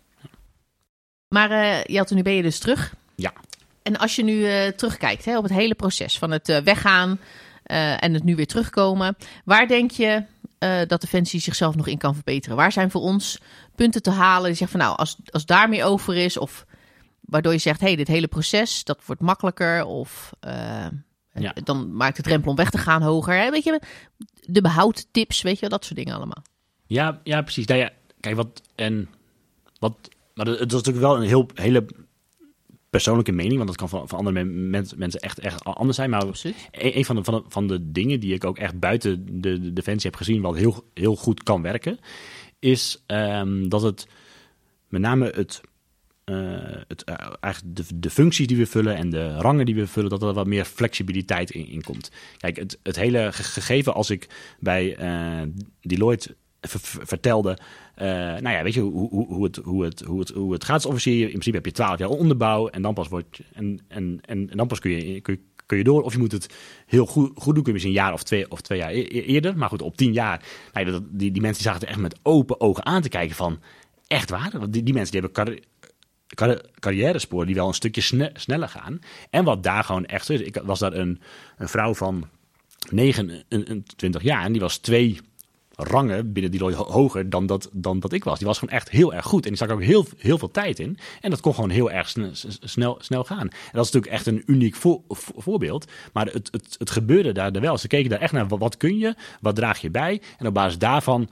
Maar uh, Jelte, nu ben je dus terug. Ja. En als je nu terugkijkt hè, op het hele proces van het weggaan en het nu weer terugkomen. Waar denk je eh, dat Defensie zichzelf nog in kan verbeteren? Waar zijn voor ons punten te halen? Die zeggen van nou, als, als daar meer over is, of waardoor je zegt, hé, hey, dit hele proces, dat wordt makkelijker, of eh, Ja. dan maakt de drempel om weg te gaan hoger. Hè? Weet je, de behoudtips, weet je wel, dat soort dingen allemaal. Ja, ja precies. Nou ja, kijk, wat... En wat maar dat is natuurlijk wel een heel, hele persoonlijke mening, want dat kan van, van andere men- mensen echt, echt anders zijn. Maar Absoluut. een, een van, de, van, de, van de dingen die ik ook echt buiten de, de defensie heb gezien, wat heel, heel goed kan werken, is ehm, dat het met name het, het eh, eigenlijk de, de functies die we vullen en de rangen die we vullen, dat er wat meer flexibiliteit in, in komt. Kijk, het, het hele ge- gegeven als ik bij eh, Deloitte ver- ver- vertelde, eh, nou ja, weet je hoe, hoe, hoe, het, hoe, het, hoe, het, hoe het gaat als officier. In principe heb je 12 jaar onderbouw en dan pas wordt en, en, en, en dan pas kun je, kun je kun je door. Of je moet het heel goed, goed doen. Kun je misschien een jaar of twee, of twee jaar e- e- eerder. Maar goed, op tien jaar. Die, die mensen zagen het echt met open ogen aan te kijken van... Echt waar? Want die, die mensen die hebben carrièresporen die wel een stukje sne- sneller gaan. En wat daar gewoon echt is. Ik was daar een, een vrouw van 29 jaar. En die was twee rangen binnen die ho- hoger dan dat, dan dat ik was. Die was gewoon echt heel erg goed. En die zag ook heel, heel veel tijd in. En dat kon gewoon heel erg snel, snel gaan. En dat is natuurlijk echt een uniek vo- vo- voorbeeld. Maar het, het, het gebeurde daar wel. Ze keken daar echt naar. Wat kun je? Wat draag je bij? En op basis daarvan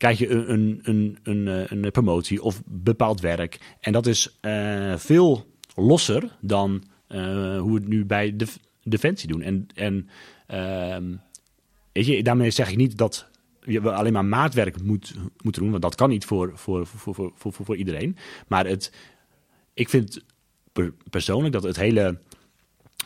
krijg je een, een, een, een, eh, een promotie of bepaald werk. En dat is eh, veel losser dan eh, hoe we het nu bij de Defensie doen. En, en ehm, weet je, daarmee zeg ik niet dat je alleen maar maatwerk moet, moet doen, want dat kan niet voor, voor, voor, voor, voor, voor, iedereen. Maar het, ik vind per- persoonlijk dat het hele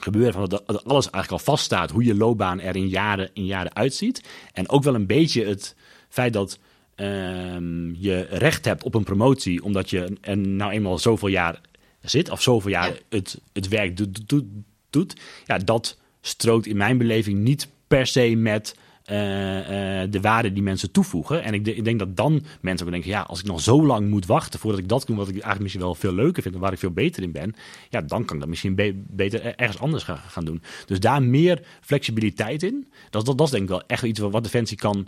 gebeuren van dat dat alles eigenlijk al vaststaat, hoe je loopbaan er in jaren, in jaren uitziet. En ook wel een beetje het feit dat ehm, je recht hebt op een promotie, omdat je er nou eenmaal zoveel jaar zit, of zoveel jaar Ja. het, het werk doet, doet, doet. Ja, dat strookt in mijn beleving niet per se met eh, eh, de waarde die mensen toevoegen. En ik, de- ik denk dat dan mensen ook denken, ja, als ik nog zo lang moet wachten voordat ik dat doe, wat ik eigenlijk misschien wel veel leuker vind en waar ik veel beter in ben, ja, dan kan ik dat misschien be- beter er- ergens anders gaan, gaan doen. Dus daar meer flexibiliteit in, dat, dat, dat is denk ik wel echt iets wat, wat Defensie kan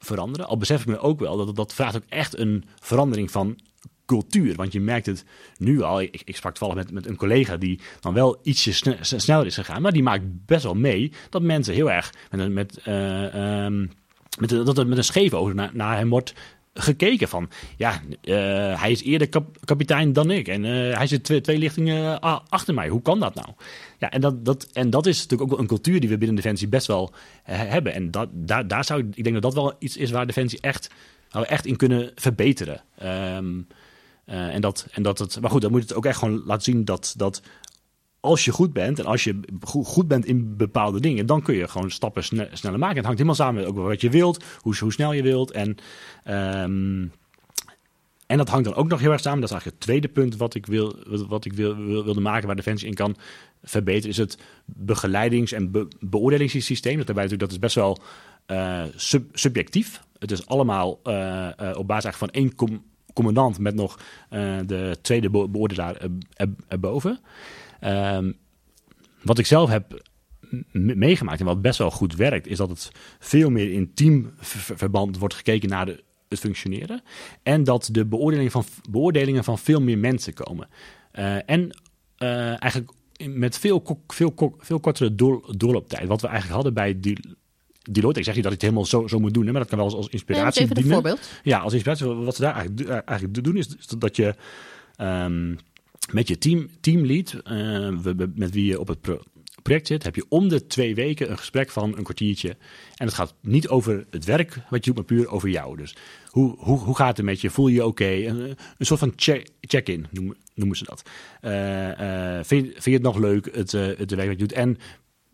veranderen. Al besef ik me ook wel dat dat vraagt ook echt een verandering van cultuur. Want je merkt het nu al. Ik, ik sprak toevallig met, met een collega die dan wel ietsje sneller is gegaan. Maar die maakt best wel mee dat mensen heel erg met, met, eh, ehm, met, dat er met een scheef oog naar hem wordt gekeken van ja, eh, hij is eerder kap- kapitein dan ik en eh, hij zit twee, twee lichtingen a- achter mij. Hoe kan dat nou? Ja, en dat, dat, en dat is natuurlijk ook wel een cultuur die we binnen Defensie best wel eh, hebben. En dat, daar, daar zou ik, denk dat dat wel iets is waar Defensie echt, waar echt in kunnen verbeteren. Ehm, eh, en dat, en dat het, maar goed, dan moet het ook echt gewoon laten zien dat, dat als je goed bent en als je go- goed bent in bepaalde dingen, dan kun je gewoon stappen sne- sneller maken. Het hangt helemaal samen met ook wat je wilt, hoe, hoe snel je wilt. En, ehm, en dat hangt dan ook nog heel erg samen. Dat is eigenlijk het tweede punt wat ik, wil, wat- ik wil, wil- wilde maken, waar Defensie in kan verbeteren, is het begeleidings- en be- beoordelingssysteem. Dat, daarbij natuurlijk, dat is best wel eh, sub- subjectief. Het is allemaal eh, eh, op basis eigenlijk van één com- commandant met nog de tweede be- beoordelaar er- er- erboven. Ehm, wat ik zelf heb meegemaakt en wat best wel goed werkt, is dat het veel meer in teamverband wordt gekeken naar de, het functioneren. En dat de beoordelingen van, beoordelingen van veel meer mensen komen. Eh, en eh, eigenlijk met veel, veel, veel kortere door, doorlooptijd. Wat we eigenlijk hadden bij die. Deloitte, ik zeg niet dat je het helemaal zo, zo moet doen, hè, maar dat kan wel als Nee, inspiratie even een dienen. voorbeeld. Ja, als inspiratie, wat ze daar eigenlijk, eigenlijk doen, is is dat je ehm, met je team, teamlead, eh, met wie je op het pro- project zit, heb je om de twee weken een gesprek van een kwartiertje. En het gaat niet over het werk wat je doet, maar puur over jou. Dus hoe, hoe, hoe gaat het met je? Voel je je oké? Een, soort van check- check-in noemen, noemen ze dat. Eh, eh, vind, vind je het nog leuk, het, het werk wat je doet? En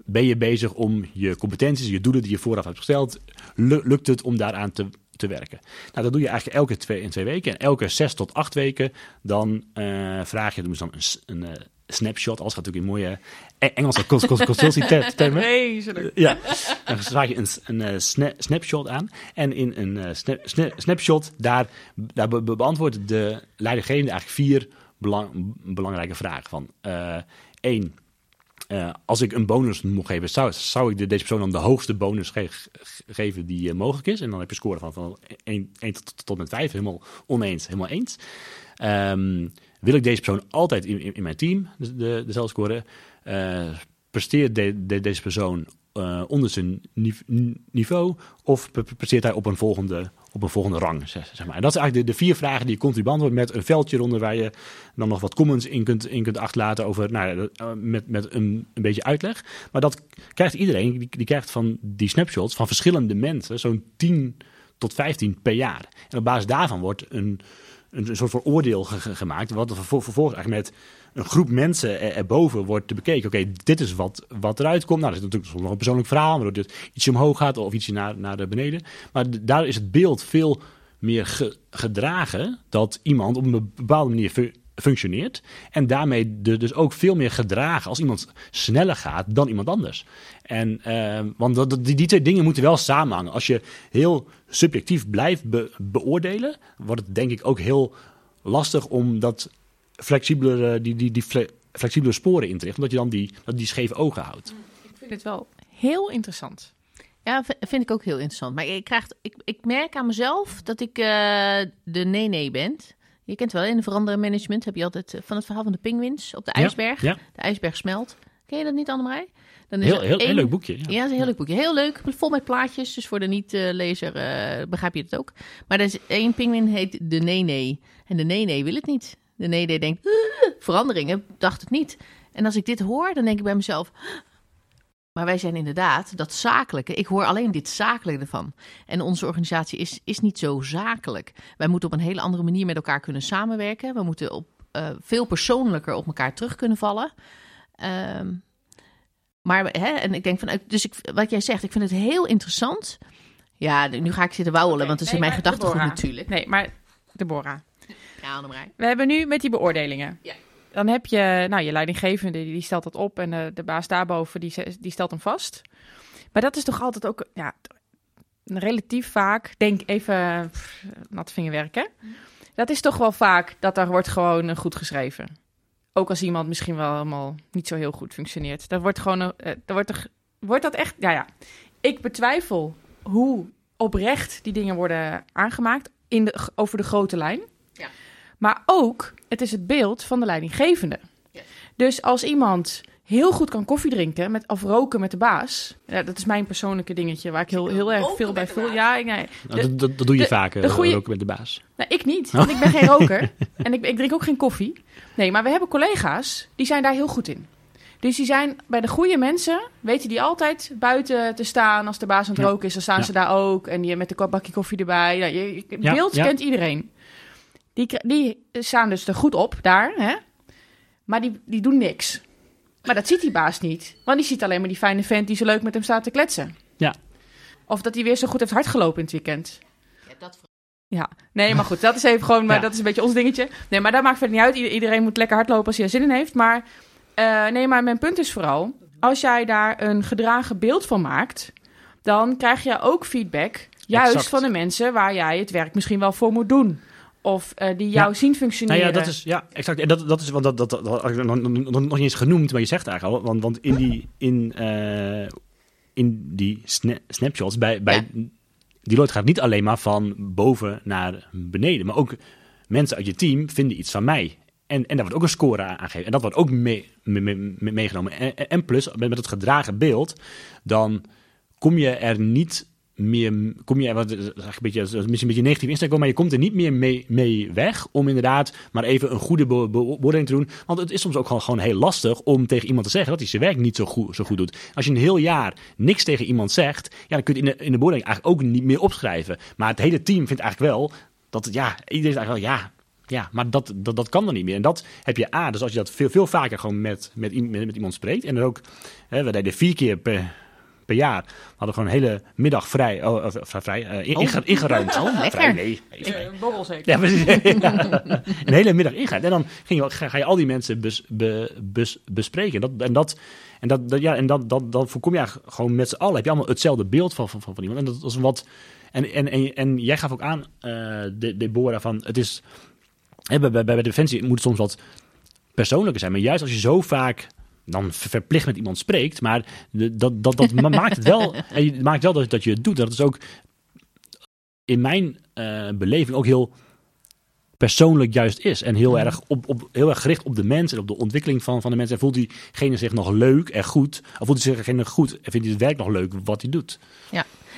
ben je bezig om je competenties, je doelen die je vooraf hebt gesteld, lu- lukt het om daaraan te, te werken? Nou, dat doe je eigenlijk elke twee, in twee weken. En elke zes tot acht weken dan eh, vraag je, ze dan een, een eh, snapshot, als gaat natuurlijk in mooie E- Engelse cons- cons- consultietermen. Vreselijk. Ja, dan vraag je een, een eh, sna- snapshot aan. En in een eh, sna- sna- snapshot, daar, daar be- be- beantwoordt de leidinggevende eigenlijk vier belang- belangrijke vragen. Van Eén, eh, als ik een bonus mocht geven, zou, zou ik de, deze persoon dan de hoogste bonus ge- ge- geven die eh, mogelijk is. En dan heb je score van, van 1, 1 tot, tot met 5, helemaal oneens, helemaal eens. Ehm, wil ik deze persoon altijd in, in, mijn team de, de, dezelfde score? Eh, presteert de, de- deze persoon onder zijn nive- niveau? Of pre- presteert hij op een volgende, op een volgende rang? Zeg, maar. En dat zijn eigenlijk de, vier vragen die je continu beantwoordt met een veldje eronder waar je dan nog wat comments in kunt, in kunt achterlaten over, nou, eh, met, met een, een beetje uitleg. Maar dat krijgt iedereen, die, die krijgt van die snapshots van verschillende mensen zo'n 10 tot 15 per jaar. En op basis daarvan wordt een, een, soort van oordeel ge- ge- gemaakt, wat er vervol- vervolgens eigenlijk met een groep mensen er, erboven wordt bekeken. Oké, dit is wat, wat eruit komt. Nou, er is natuurlijk soms nog een persoonlijk verhaal, waardoor dit ietsje omhoog gaat of ietsje naar, naar de beneden. Maar daar is het beeld veel meer ge- gedragen dat iemand op een bepaalde manier functioneert. En daarmee de- dus ook veel meer gedragen als iemand sneller gaat dan iemand anders. En, eh, want die, die twee dingen moeten wel samenhangen. Als je heel subjectief blijft be- beoordelen, wordt het denk ik ook heel lastig om dat flexibeler, die, die, die fle- flexibele sporen in te richten. Omdat je dan die, die scheve ogen houdt. Ik vind het wel heel interessant. Ja, vind ik ook heel interessant. Maar ik, krijg, ik, ik merk aan mezelf dat ik eh, de nee-nee ben. Je kent wel, in de veranderend management heb je altijd eh, van het verhaal van de pinguïns op de ijsberg. Ja, De ijsberg smelt. Ken je dat niet, Annemarij? Dan is heel, heel, heel leuk boekje. Ja. Ja, dat is een heel leuk boekje. Heel leuk, vol met plaatjes. Dus voor de niet-lezer eh, begrijp je het ook. Maar er is één pinguïn heet de nee-nee. En de nee-nee wil het niet. De nee-nee denkt, "Uh, veranderingen, dacht het niet. En als ik dit hoor, dan denk ik bij mezelf... Maar wij zijn inderdaad dat zakelijke. Ik hoor alleen dit zakelijke ervan. En onze organisatie is, is niet zo zakelijk. Wij moeten op een hele andere manier met elkaar kunnen samenwerken. We moeten op, eh, veel persoonlijker op elkaar terug kunnen vallen. Ehm, maar, hè, en ik denk van, dus ik, wat jij zegt, ik vind het heel interessant. Ja, nu ga ik zitten wauwelen, want dat is nee, in mijn gedachtegoed natuurlijk. Nee, maar Deborah. Ja, Annemarij. We hebben nu met die beoordelingen. Ja. Dan heb je, nou, je leidinggevende, die stelt dat op. En de, de baas daarboven, die, die stelt hem vast. Maar dat is toch altijd ook, ja, relatief vaak, denk even, pff, nat vingerwerk, hè? Dat is toch wel vaak dat daar wordt gewoon eh, goed geschreven. Ook als iemand misschien wel helemaal niet zo heel goed functioneert. Dan wordt gewoon, eh, dan wordt, er, wordt dat echt, ja ja. Ik betwijfel hoe oprecht die dingen worden aangemaakt in de, over de grote lijn. Maar ook, het is het beeld van de leidinggevende. Dus als iemand heel goed kan koffie drinken met, of roken met de baas. Ja, dat is mijn persoonlijke dingetje waar ik heel, heel erg Roken veel bij de voel. Ja, ik, nee. Nou, De- dat, dat, dat doe je de- vaker, de goeie- ook met de baas. Nou, ik niet, want ik ben geen roker. En ik, ik drink ook geen koffie. Nee, maar we hebben collega's, die zijn daar heel goed in. Dus die zijn bij de goede mensen, weten die altijd buiten te staan als de baas aan het Ja. roken is. Dan staan Ja. ze daar ook en die met een bakje koffie erbij. Ja, je, je- het Ja, beeld ja. kent iedereen. Die, die staan dus er goed op daar, hè? maar die, die doen niks. Maar dat ziet die baas niet. Want die ziet alleen maar die fijne vent die zo leuk met hem staat te kletsen. Ja. Of dat hij weer zo goed heeft hardgelopen in het weekend. Ja, dat Ja, nee, maar goed, dat is even gewoon, maar Ja. dat is een beetje ons dingetje. Nee, maar dat maakt verder niet uit. Ieder- Iedereen moet lekker hardlopen als hij er zin in heeft. Maar eh, nee, maar mijn punt is vooral, als jij daar een gedragen beeld van maakt, dan krijg je ook feedback, juist Exact. van de mensen waar jij het werk misschien wel voor moet doen. Of eh, die jou Ja. zien Nou functioneren. ja, dat is, ja, exact. En dat, dat is, want dat, dat, dat had ik nog, niet eens genoemd, maar je zegt eigenlijk al, want, want in die, in, eh, in die sna- snapshots bij, bij Ja. Deloitte gaat niet alleen maar van boven naar beneden, maar ook mensen uit je team vinden iets van mij. En, en daar wordt ook een score aan aangegeven. En dat wordt ook mee, mee- mee- mee- meegenomen. En, en- en plus, met, met het gedragen beeld, dan kom je er niet meer, kom je, wat, een beetje, misschien een beetje negatief insteek, maar je komt er niet meer mee, mee weg om inderdaad maar even een goede be- beoordeling te doen. Want het is soms ook gewoon, gewoon heel lastig om tegen iemand te zeggen dat hij zijn werk niet zo goed, zo goed doet. Als je een heel jaar niks tegen iemand zegt, ja, dan kun je in de, in de beoordeling eigenlijk ook niet meer opschrijven. Maar het hele team vindt eigenlijk wel dat, ja, iedereen is eigenlijk wel, ja, ja, maar dat, dat, dat kan dan niet meer. En dat heb je A, dus als je dat veel, veel vaker gewoon met, met, met, met iemand spreekt. En er ook, hè, we deden vier keer per, per jaar. We hadden gewoon een hele middag vrij, oh, vrij in, inge- ingeruimd. Oh, lekker. Vrij, nee. borrel zeker. Ja, precies. Ja. Een hele middag ingaan. En dan ging je, ga, ga je al die mensen bes, be- bes- bespreken. Dat, en dat, en dat, dat, ja, en dat, dat, dan voorkom je eigenlijk gewoon met z'n allen. Heb je allemaal hetzelfde beeld van, van, van, van iemand. En dat was een wat. En, en, en, en jij gaf ook aan, eh de, Deborah, van het is. Hè, bij, bij, bij Defensie moet het soms wat persoonlijker zijn. Maar juist als je zo vaak dan verplicht met iemand spreekt. Maar dat, dat, dat ma- maakt het wel, en maakt wel dat, dat je het doet. Dat is ook in mijn eh, beleving ook heel persoonlijk juist is. En heel, erg, op, op, heel erg gericht op de mens en op de ontwikkeling van, van de mensen. En voelt diegene zich nog leuk en goed? Of voelt geen goed en vindt hij het werk nog leuk wat hij doet?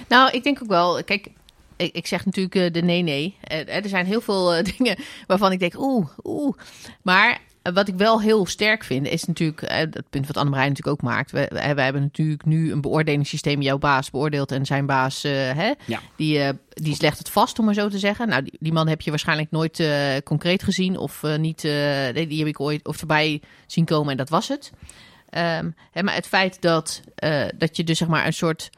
Nou, ik denk ook wel, kijk, ik, zeg natuurlijk eh, de nee-nee. Eh, er zijn heel veel dingen waarvan ik denk, oeh, oeh. Maar wat ik wel heel sterk vind, is natuurlijk, eh, het punt wat Annemarij natuurlijk ook maakt. We, we, we hebben natuurlijk nu een beoordelingssysteem. Jouw baas beoordeelt en zijn baas, eh, hè, Ja. die, eh, die legt het vast, om maar zo te zeggen. Nou, die, die man heb je waarschijnlijk nooit eh, concreet gezien of eh, niet, eh, nee, die heb ik ooit of voorbij zien komen en dat was het. Ehm, hè, maar het feit dat, eh, dat je dus zeg maar een soort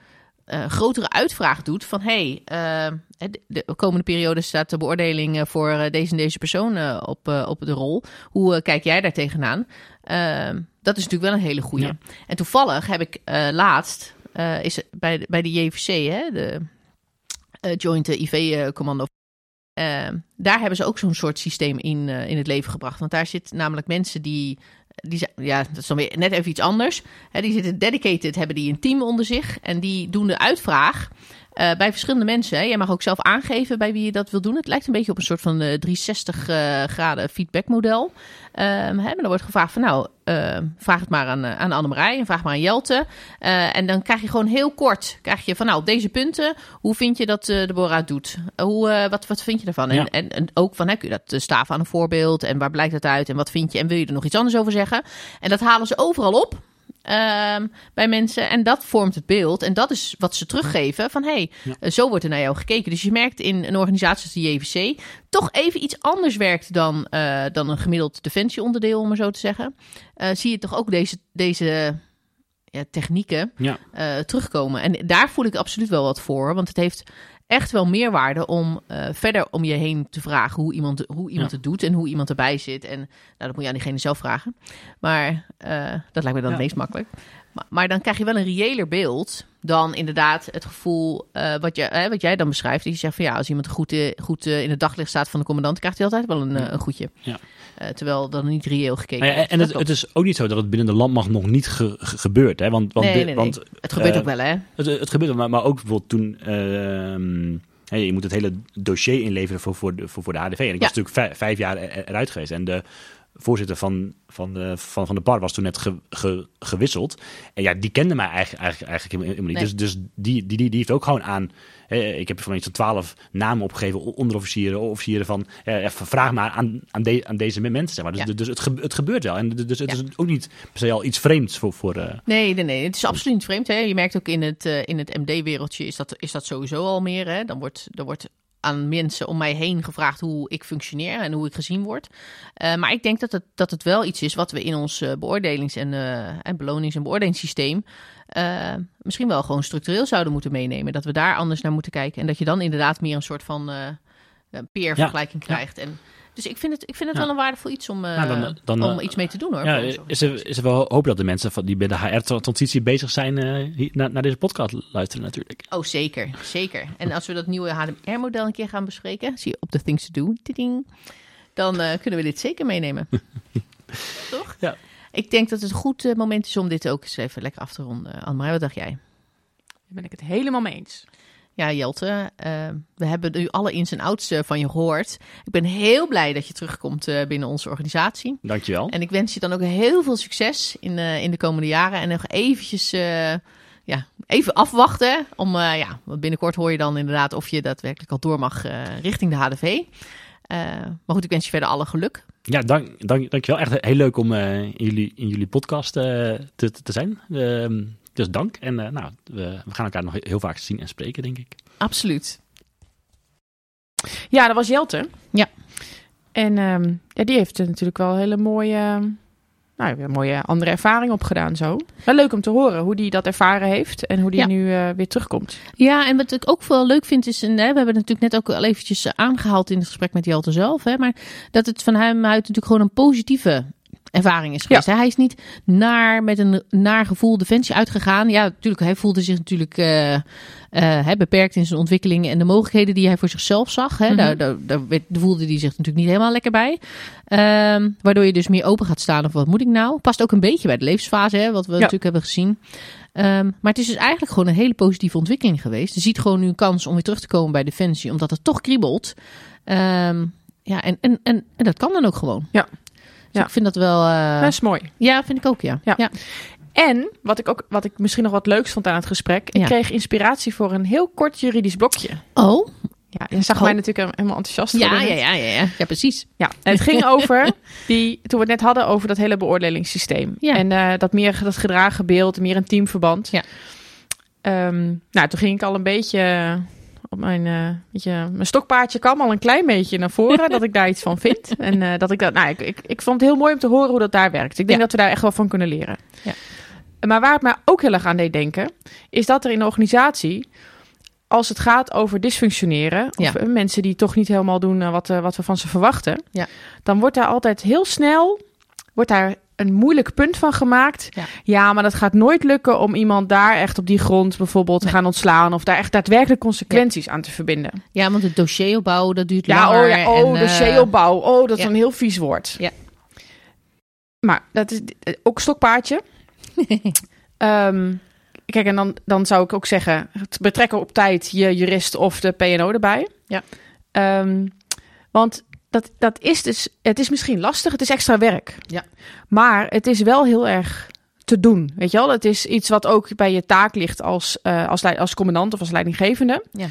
eh, grotere uitvraag doet van hey, eh, de, de komende periode staat de beoordeling eh, voor deze en deze persoon op, op de rol. Hoe kijk jij daar tegenaan? Ehm, dat is natuurlijk wel een hele goede. Ja. En toevallig heb ik laatst is bij de, bij de JVC, hè, de Joint IV Commando. Ehm, daar hebben ze ook zo'n soort systeem in, in het leven gebracht. Want daar zitten namelijk mensen die. Die zijn, ja, dat is dan weer net even iets anders. Die zitten dedicated, hebben die een team onder zich. En die doen de uitvraag eh, bij verschillende mensen. Hè. Jij mag ook zelf aangeven bij wie je dat wil doen. Het lijkt een beetje op een soort van eh, 360 eh, graden feedbackmodel. Ehm, hè, maar dan wordt gevraagd van nou, eh, vraag het maar aan, eh, aan Annemarij en vraag maar aan Jelte. Eh, en dan krijg je gewoon heel kort, krijg je van nou op deze punten, hoe vind je dat eh Deborah doet? Eh, hoe, eh, wat, wat vind je ervan? Ja. En, en, en ook van, hè, kun je dat eh, staven aan een voorbeeld en waar blijkt het uit en wat vind je en wil je er nog iets anders over zeggen? En dat halen ze overal op. ehm, bij mensen. En dat vormt het beeld. En dat is wat ze teruggeven. Van hé, hey, Ja. eh, zo wordt er naar jou gekeken. Dus je merkt in een organisatie als de JVC. toch even iets anders werkt dan, eh, dan een gemiddeld defensieonderdeel, om maar zo te zeggen. Eh, zie je toch ook deze, deze ja, technieken Ja. terugkomen. En daar voel ik absoluut wel wat voor. Want het heeft echt wel meerwaarde om eh, verder om je heen te vragen hoe iemand, hoe iemand Ja. het doet en hoe iemand erbij zit. En nou, dat moet je aan diegene zelf vragen. Maar eh, dat lijkt me dan Ja. het meest makkelijk. Maar, maar dan krijg je wel een reëler beeld dan inderdaad het gevoel eh, wat, je, eh, wat jij dan beschrijft. Dat je zegt van ja, als iemand goed, goed in het daglicht staat van de commandant, krijgt hij altijd wel een, een goedje. Ja. Eh, terwijl dan niet reëel gekeken Nou ja, en het, het is ook niet zo dat het binnen de landmacht nog niet ge- ge- gebeurt. Hè? Want, want, Nee, nee, nee. want het gebeurt eh, ook wel, hè? Het, het gebeurt, maar, maar ook bijvoorbeeld toen. ehm, je moet het hele dossier inleveren voor, voor, de, voor, voor de HDV. En ik Ja. was natuurlijk vijf, vijf jaar er- eruit geweest. En de voorzitter van, van, de, van, van de bar was toen net ge- ge- gewisseld. En ja, die kende mij eigenlijk, eigenlijk, eigenlijk helemaal niet. Nee. Dus, dus die, die, die, die heeft ook gewoon aan. Ik heb van iets van twaalf namen opgegeven, onderofficieren, officieren van. eh, vraag maar aan, aan, de, aan deze mensen. Zeg maar. Dus, Ja. dus het, ge- het gebeurt wel. En dus het Ja. is ook niet per se al iets vreemds voor. voor eh, Nee, nee, nee. Het is absoluut niet vreemd. Hè? Je merkt ook in het, eh, in het MD-wereldje is dat, is dat sowieso al meer. Hè? Dan wordt, wordt aan mensen om mij heen gevraagd hoe ik functioneer en hoe ik gezien word. Maar ik denk dat het, dat het wel iets is wat we in ons beoordelings- en, eh, en belonings- en beoordelingssysteem eh, misschien wel gewoon structureel zouden moeten meenemen. Dat we daar anders naar moeten kijken. En dat je dan inderdaad meer een soort van eh peer-vergelijking Ja. krijgt. En, dus ik vind het, ik vind het Ja. wel een waardevol iets om, eh, Nou, dan- dan, om iets mee te doen hoor. Ja, is er, is er wel hoop dat de mensen van, die bij de HR-transitie bezig zijn naar, naar deze podcast luisteren natuurlijk. Oh, zeker. Zeker. En als we dat nieuwe HDR-model een keer gaan bespreken, zie je op de Things to Do, dan kunnen we dit zeker meenemen. Toch? Ja. Ik denk dat het een goed eh, moment is om dit ook eens even lekker af te ronden. Anne-Marie, wat dacht jij? Daar ben ik het helemaal mee eens. Ja, Jelte, eh, we hebben nu alle ins en outs eh, van je gehoord. Ik ben heel blij dat je terugkomt eh, binnen onze organisatie. Dankjewel. En ik wens je dan ook heel veel succes in, eh, in de komende jaren. En nog eventjes, eh, ja, even afwachten. Om, eh, ja, want binnenkort hoor je dan inderdaad of je daadwerkelijk al door mag eh, richting de HDV. Eh, maar goed, ik wens je verder alle geluk. Ja, dank, dank, dankjewel. Echt heel leuk om eh, in, jullie, in jullie podcast eh, te, te zijn. Ehm, dus dank. En eh, nou, we, we gaan elkaar nog heel vaak zien en spreken, denk ik. Absoluut. Ja, dat was Jelte. Ja. En ehm, ja, die heeft natuurlijk wel hele mooie, nou, weer een mooie andere ervaring opgedaan zo. Wel leuk om te horen hoe die dat ervaren heeft en hoe die Ja. nu eh, weer terugkomt. Ja, en wat ik ook wel leuk vind is, en, hè, we hebben het natuurlijk net ook al eventjes eh, aangehaald in het gesprek met Jelte zelf, hè, maar dat het van hem uit natuurlijk gewoon een positieve ervaring is geweest. Hij is niet naar, met een naar gevoel Defensie uitgegaan. Ja, natuurlijk, hij voelde zich natuurlijk eh, eh, beperkt in zijn ontwikkeling en de mogelijkheden die hij voor zichzelf zag. Hè. Mhm. Daar, daar, daar voelde hij zich natuurlijk niet helemaal lekker bij. Ehm, waardoor je dus meer open gaat staan of wat moet ik nou? Past ook een beetje bij de levensfase, hè, wat we natuurlijk hebben gezien. Ehm, maar het is dus eigenlijk gewoon een hele positieve ontwikkeling geweest. Je ziet gewoon nu een kans om weer terug te komen bij Defensie, omdat het toch kriebelt. Ehm, ja, en, en, en, en dat kan dan ook gewoon. Ja. Dus Ja. ik vind dat wel... eh, Dat is mooi. ja, vind ik ook, ja. Ja. En wat ik ook, wat ik misschien nog wat leuks vond aan het gesprek, ik kreeg inspiratie voor een heel kort juridisch blokje. Oh, Ja, je zag Oh. mij natuurlijk helemaal enthousiast ja, worden ja, ja, ja, ja. Precies. Ja, en het ging over die, toen we het net hadden over dat hele beoordelingssysteem. Ja. En eh, dat meer dat gedragen beeld, meer een teamverband. Ja. Ehm, nou, toen ging ik al een beetje op mijn, eh beetje, mijn stokpaardje kwam al een klein beetje naar voren dat ik daar iets van vind. En eh, dat ik dat, nou, ik, ik, ik vond het heel mooi om te horen hoe dat daar werkt. Ik denk Ja. dat we daar echt wel van kunnen leren. Ja. Maar waar het mij ook heel erg aan deed denken, is dat er in de organisatie, als het gaat over dysfunctioneren, of Ja. eh, mensen die toch niet helemaal doen wat, wat we van ze verwachten, dan wordt daar altijd heel snel wordt daar een moeilijk punt van gemaakt. Ja. maar dat gaat nooit lukken om iemand daar echt op die grond bijvoorbeeld te gaan ontslaan of daar echt daadwerkelijk consequenties aan te verbinden. Ja, want het dossieropbouw, dat duurt Ja, langer. oh ja, oh, en. Oh, dat is een heel vies woord. Ja. Maar dat is eh, ook stokpaardje. Ehm, kijk, en dan, dan zou ik ook zeggen, het betrekken op tijd je jurist of de PNO erbij. Ja. Ehm, want dat, dat is dus, het is misschien lastig, het is extra werk. Ja. Maar het is wel heel erg te doen, weet je wel? Het is iets wat ook bij je taak ligt als, eh, als, als commandant of als leidinggevende. Ja.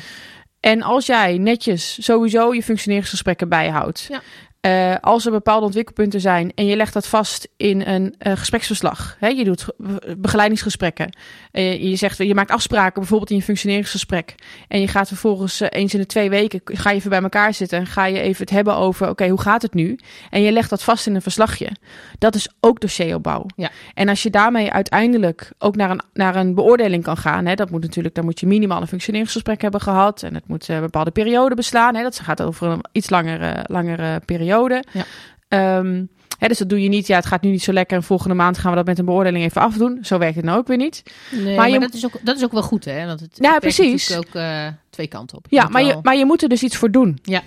En als jij netjes sowieso je functioneringsgesprekken bijhoudt. Ja. Eh, als er bepaalde ontwikkelpunten zijn en je legt dat vast in een eh, gespreksverslag. Hè, je doet ge- begeleidingsgesprekken. Eh, je zegt, je maakt afspraken bijvoorbeeld in je functioneringsgesprek. En je gaat vervolgens eens in de twee weken, ga je even bij elkaar zitten en ga je even het hebben over, oké, hoe gaat het nu? En je legt dat vast in een verslagje. Dat is ook dossieropbouw. Ja. En als je daarmee uiteindelijk ook naar een, naar een beoordeling kan gaan, hè, dat moet natuurlijk, dan moet je minimaal een functioneringsgesprek hebben gehad. En het moet een bepaalde periode beslaan. Hè, dat gaat over een iets langere, langere periode. Ja. Ehm, hè, dus dat doe je niet, ja, het gaat nu niet zo lekker en volgende maand gaan we dat met een beoordeling even afdoen. Zo werkt het nou ook weer niet. Nee, Maar maar, je- dat, is ook, dat is ook wel goed, hè? Want het, Ja, het precies. natuurlijk ook eh, twee kanten op. Ja, maar je, maar je moet er dus iets voor doen. Ja.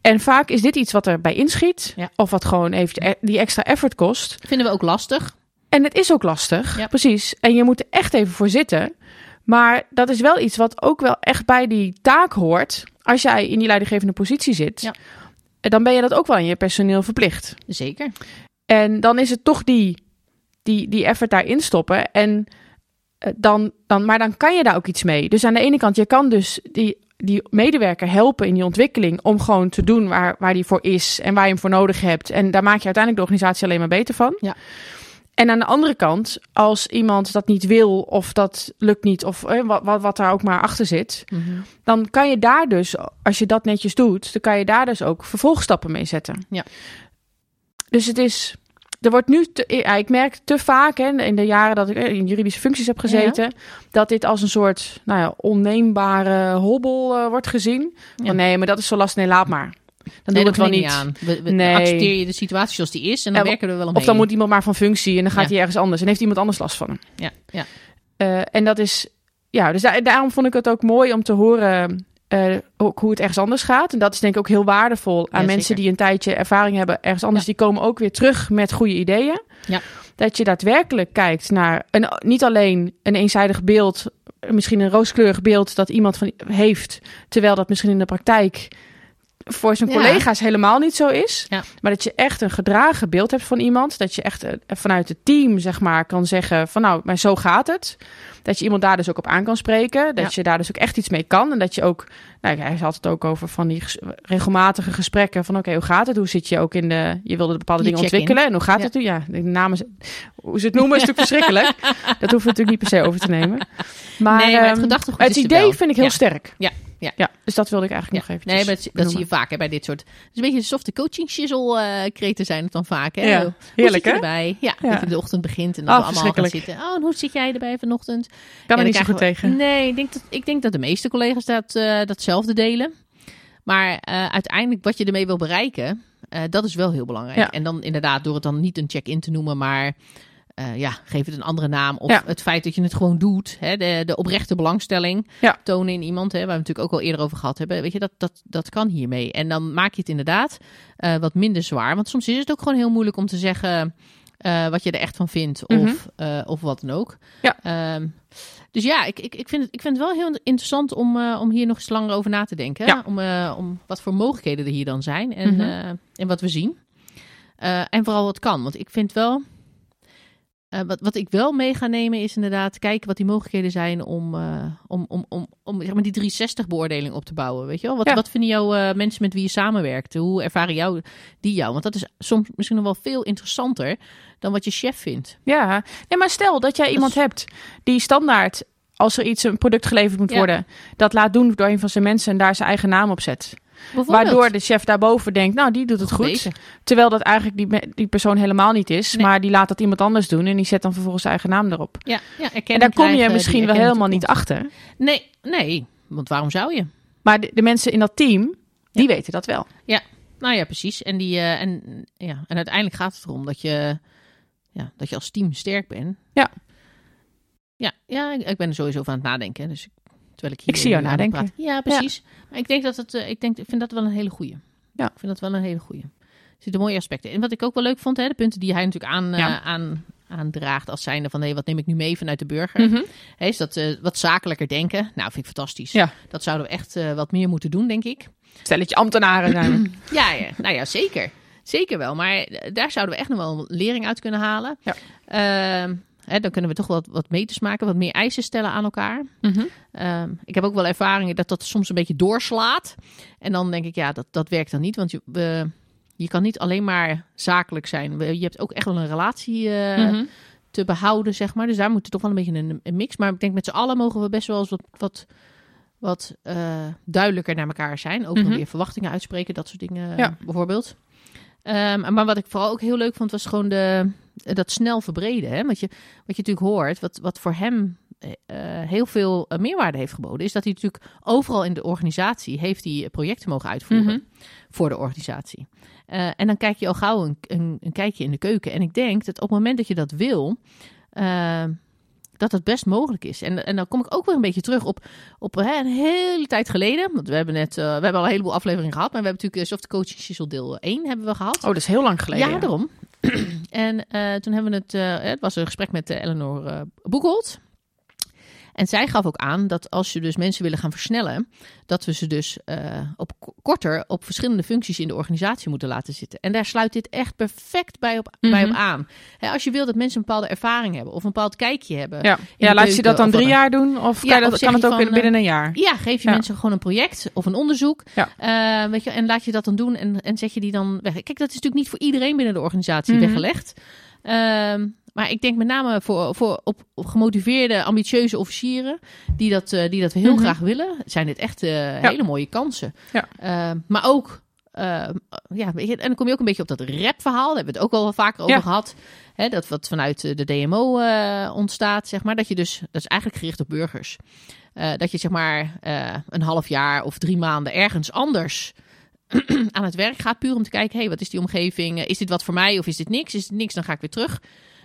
En vaak is dit iets wat erbij inschiet. Ja. Of wat gewoon even e- die extra effort kost. vinden we ook lastig. En het is ook lastig, Ja. precies. En je moet er echt even voor zitten. Maar dat is wel iets wat ook wel echt bij die taak hoort. Als jij in die leidinggevende positie zit, Ja. Dan ben je dat ook wel aan je personeel verplicht. Zeker. En dan is het toch die, die, die effort daarin stoppen. En eh, dan, dan, maar dan kan je daar ook iets mee. Dus aan de ene kant, je kan dus die, die medewerker helpen in die ontwikkeling om gewoon te doen waar, waar die voor is en waar je hem voor nodig hebt. En daar maak je uiteindelijk de organisatie alleen maar beter van. Ja. En aan de andere kant, als iemand dat niet wil of dat lukt niet of eh, wat, wat, wat daar ook maar achter zit, Mhm. dan kan je daar dus, als je dat netjes doet, dan kan je daar dus ook vervolgstappen mee zetten. Ja. Dus het is, er wordt nu, te, ja, ik merk te vaak hè, in de jaren dat ik eh, in juridische functies heb gezeten, dat dit als een soort, nou ja, onneembare hobbel eh, wordt gezien. Ja. Van, nee, maar dat is zo lastig, nee, laat maar. Dan nee, doen we dat het wel niet. aan. We, we Nee. accepteer je de situatie zoals die is en dan Ja, werken we wel een Of dan moet iemand maar van functie en dan gaat Ja. hij ergens anders en heeft iemand anders last van hem. Ja, ja. Eh, en dat is, ja, dus daar- daarom vond ik het ook mooi om te horen eh, ook hoe het ergens anders gaat. En dat is denk ik ook heel waardevol aan Ja, mensen zeker. die een tijdje ervaring hebben ergens anders. Die komen ook weer terug met goede ideeën. Ja. Dat je daadwerkelijk kijkt naar een, niet alleen een eenzijdig beeld, misschien een rooskleurig beeld dat iemand van heeft, terwijl dat misschien in de praktijk voor zijn Ja. collega's helemaal niet zo is. Ja. Maar dat je echt een gedragen beeld hebt van iemand. Dat je echt eh, vanuit het team, zeg maar, kan zeggen van nou, maar zo gaat het. Dat je iemand daar dus ook op aan kan spreken. Dat Ja. je daar dus ook echt iets mee kan. En dat je ook, nou, hij had het ook over van die regelmatige gesprekken. Van oké, hoe gaat het? Hoe zit je ook in de, je wilde bepaalde Je dingen ontwikkelen. En hoe gaat het nu? Ja, de namen, hoe ze het noemen is natuurlijk verschrikkelijk. Dat hoeven we natuurlijk niet per se over te nemen. Maar, nee, maar het ehm, het idee wel. vind ik heel sterk. Ja, ja. ja, dus dat wilde ik eigenlijk nog even. Nee, maar dat, dat zie je vaak hè, bij dit soort. Het is een beetje softe coaching shizzle eh kreten zijn het dan vaak. Hè? Ja, heerlijk, hè? erbij? Ja, dat je de ochtend begint en dan Oh, we allemaal gaan zitten. Oh, en hoe zit jij erbij vanochtend? Kan er niet zo goed tegen. Nee, ik denk, dat, ik denk dat de meeste collega's dat, eh, datzelfde delen. Maar eh, uiteindelijk wat je ermee wil bereiken, dat is wel heel belangrijk. Ja. En dan inderdaad, door het dan niet een check-in te noemen, maar eh, ja, geef het een andere naam. Of Ja. het feit dat je het gewoon doet. Hè, de, de oprechte belangstelling Ja. tonen in iemand. Hè, waar we natuurlijk ook al eerder over gehad hebben. Weet je, dat, dat, dat kan hiermee. En dan maak je het inderdaad eh, wat minder zwaar. Want soms is het ook gewoon heel moeilijk om te zeggen eh, wat je er echt van vindt. Mhm. Of, eh, of wat dan ook. Ja. Ehm, dus ja, ik, ik, ik, vind het, ik vind het wel heel interessant om, om hier nog eens langer over na te denken. Ja. Om, om wat voor mogelijkheden er hier dan zijn. En, Mhm. en wat we zien. En vooral wat kan. Want ik vind wel. Eh, wat, wat ik wel mee ga nemen is inderdaad kijken wat die mogelijkheden zijn om, eh, om, om, om, om zeg maar die 360-beoordeling op te bouwen. Weet je wel? Wat, Ja. wat vinden jouw eh, mensen met wie je samenwerkt? Hoe ervaren jou, die jou? Want dat is soms misschien nog wel veel interessanter dan wat je chef vindt. Ja, nee, maar stel dat jij iemand is- hebt die standaard, als er iets, een product geleverd moet Ja. worden, dat laat doen door een van zijn mensen en daar zijn eigen naam op zet. Waardoor de chef daarboven denkt, nou, die doet het goed. Terwijl dat eigenlijk die, die persoon helemaal niet is, Nee. maar die laat dat iemand anders doen en die zet dan vervolgens zijn eigen naam erop. Ja, ja, En daar kom je misschien wel helemaal niet achter. Nee, nee, want waarom zou je? Maar de, de mensen in dat team, die weten dat wel. Nou ja, precies. En, die, eh, en, ja, en uiteindelijk gaat het erom dat je, ja, dat je als team sterk bent. Ja. Ja, ja ik, ik ben er sowieso van aan het nadenken. Dus ik, terwijl ik hier Ik zie jou nadenken. Ja, precies. Maar ik denk dat het, eh, ik denk, ik vind dat wel een hele goeie. Ja. Ik vind dat wel een hele goeie. Er zitten mooie aspecten in. Wat ik ook wel leuk vond, hè, de punten die hij natuurlijk aan, eh, Ja. aan, aandraagt als zijnde van, hé, wat neem ik nu mee vanuit de burger? Hè, is dat eh, wat zakelijker denken? Nou, vind ik fantastisch. Ja. Dat zouden we echt eh, wat meer moeten doen, denk ik. Stelletje ambtenaren zijn. Ja, ja, nou ja, zeker. Zeker wel. Maar eh, daar zouden we echt nog wel een lering uit kunnen halen. Ja. Hè, dan kunnen we toch wat, wat meters maken, wat meer eisen stellen aan elkaar. Mhm. Ehm, ik heb ook wel ervaringen dat dat soms een beetje doorslaat. En dan denk ik, ja, dat, dat werkt dan niet. Want je, je kan niet alleen maar zakelijk zijn. Je hebt ook echt wel een relatie eh, Mhm. te behouden, zeg maar. Dus daar moet er toch wel een beetje een, een mix. Maar ik denk met z'n allen mogen we best wel eens wat, wat, wat eh, duidelijker naar elkaar zijn. Ook nog Mhm. weer verwachtingen uitspreken, dat soort dingen Ja. bijvoorbeeld. Ehm, maar wat ik vooral ook heel leuk vond, was gewoon de, dat snel verbreden. Hè? Wat, je, wat je natuurlijk hoort, wat, wat voor hem eh, eh, heel veel eh, meerwaarde heeft geboden, is dat hij natuurlijk overal in de organisatie heeft hij projecten mogen uitvoeren Mhm. voor de organisatie. En dan kijk je al gauw een, een, een kijkje in de keuken. En ik denk dat op het moment dat je dat wil, eh, dat het best mogelijk is. En, en dan kom ik ook weer een beetje terug op, op hè, een hele tijd geleden. Want we hebben net, eh, we hebben al een heleboel afleveringen gehad. Maar we hebben natuurlijk de Soft Coaching Shizzle deel 1 hebben we gehad. Oh, dat is heel lang geleden. Ja, daarom. en eh, toen hebben we het, eh, het was een gesprek met eh, Eleanor eh Boekholt. En zij gaf ook aan dat als je dus mensen willen gaan versnellen, dat we ze dus eh, op korter op verschillende functies in de organisatie moeten laten zitten. En daar sluit dit echt perfect bij op, bij Mhm. op aan. Als je wil dat mensen een bepaalde ervaring hebben of een bepaald kijkje hebben. Ja, ja laat je dat dan drie jaar doen? Of, Ja, kan, of dat, kan het ook van, binnen een jaar? Ja, geef je Ja. mensen gewoon een project of een onderzoek. Ja. Eh, weet je, en laat je dat dan doen en, en zet je die dan weg. Kijk, dat is natuurlijk niet voor iedereen binnen de organisatie Mhm. weggelegd. Ehm, maar ik denk met name voor, voor op, op gemotiveerde, ambitieuze officieren die dat, eh, die dat heel Mhm. graag willen, zijn dit echt eh, hele mooie kansen. Ja. Ehm, maar ook, ehm, ja, en dan kom je ook een beetje op dat rap-verhaal. Daar hebben we het ook al wel vaker over Ja. gehad. Hè, dat wat vanuit eh, de DMO ontstaat, zeg maar. Dat je dus, dat is eigenlijk gericht op burgers. Dat je zeg maar een half jaar of drie maanden ergens anders aan het werk gaat. Puur om te kijken, hey, wat is die omgeving? Is dit wat voor mij of is dit niks? Is het niks, dan ga ik weer terug.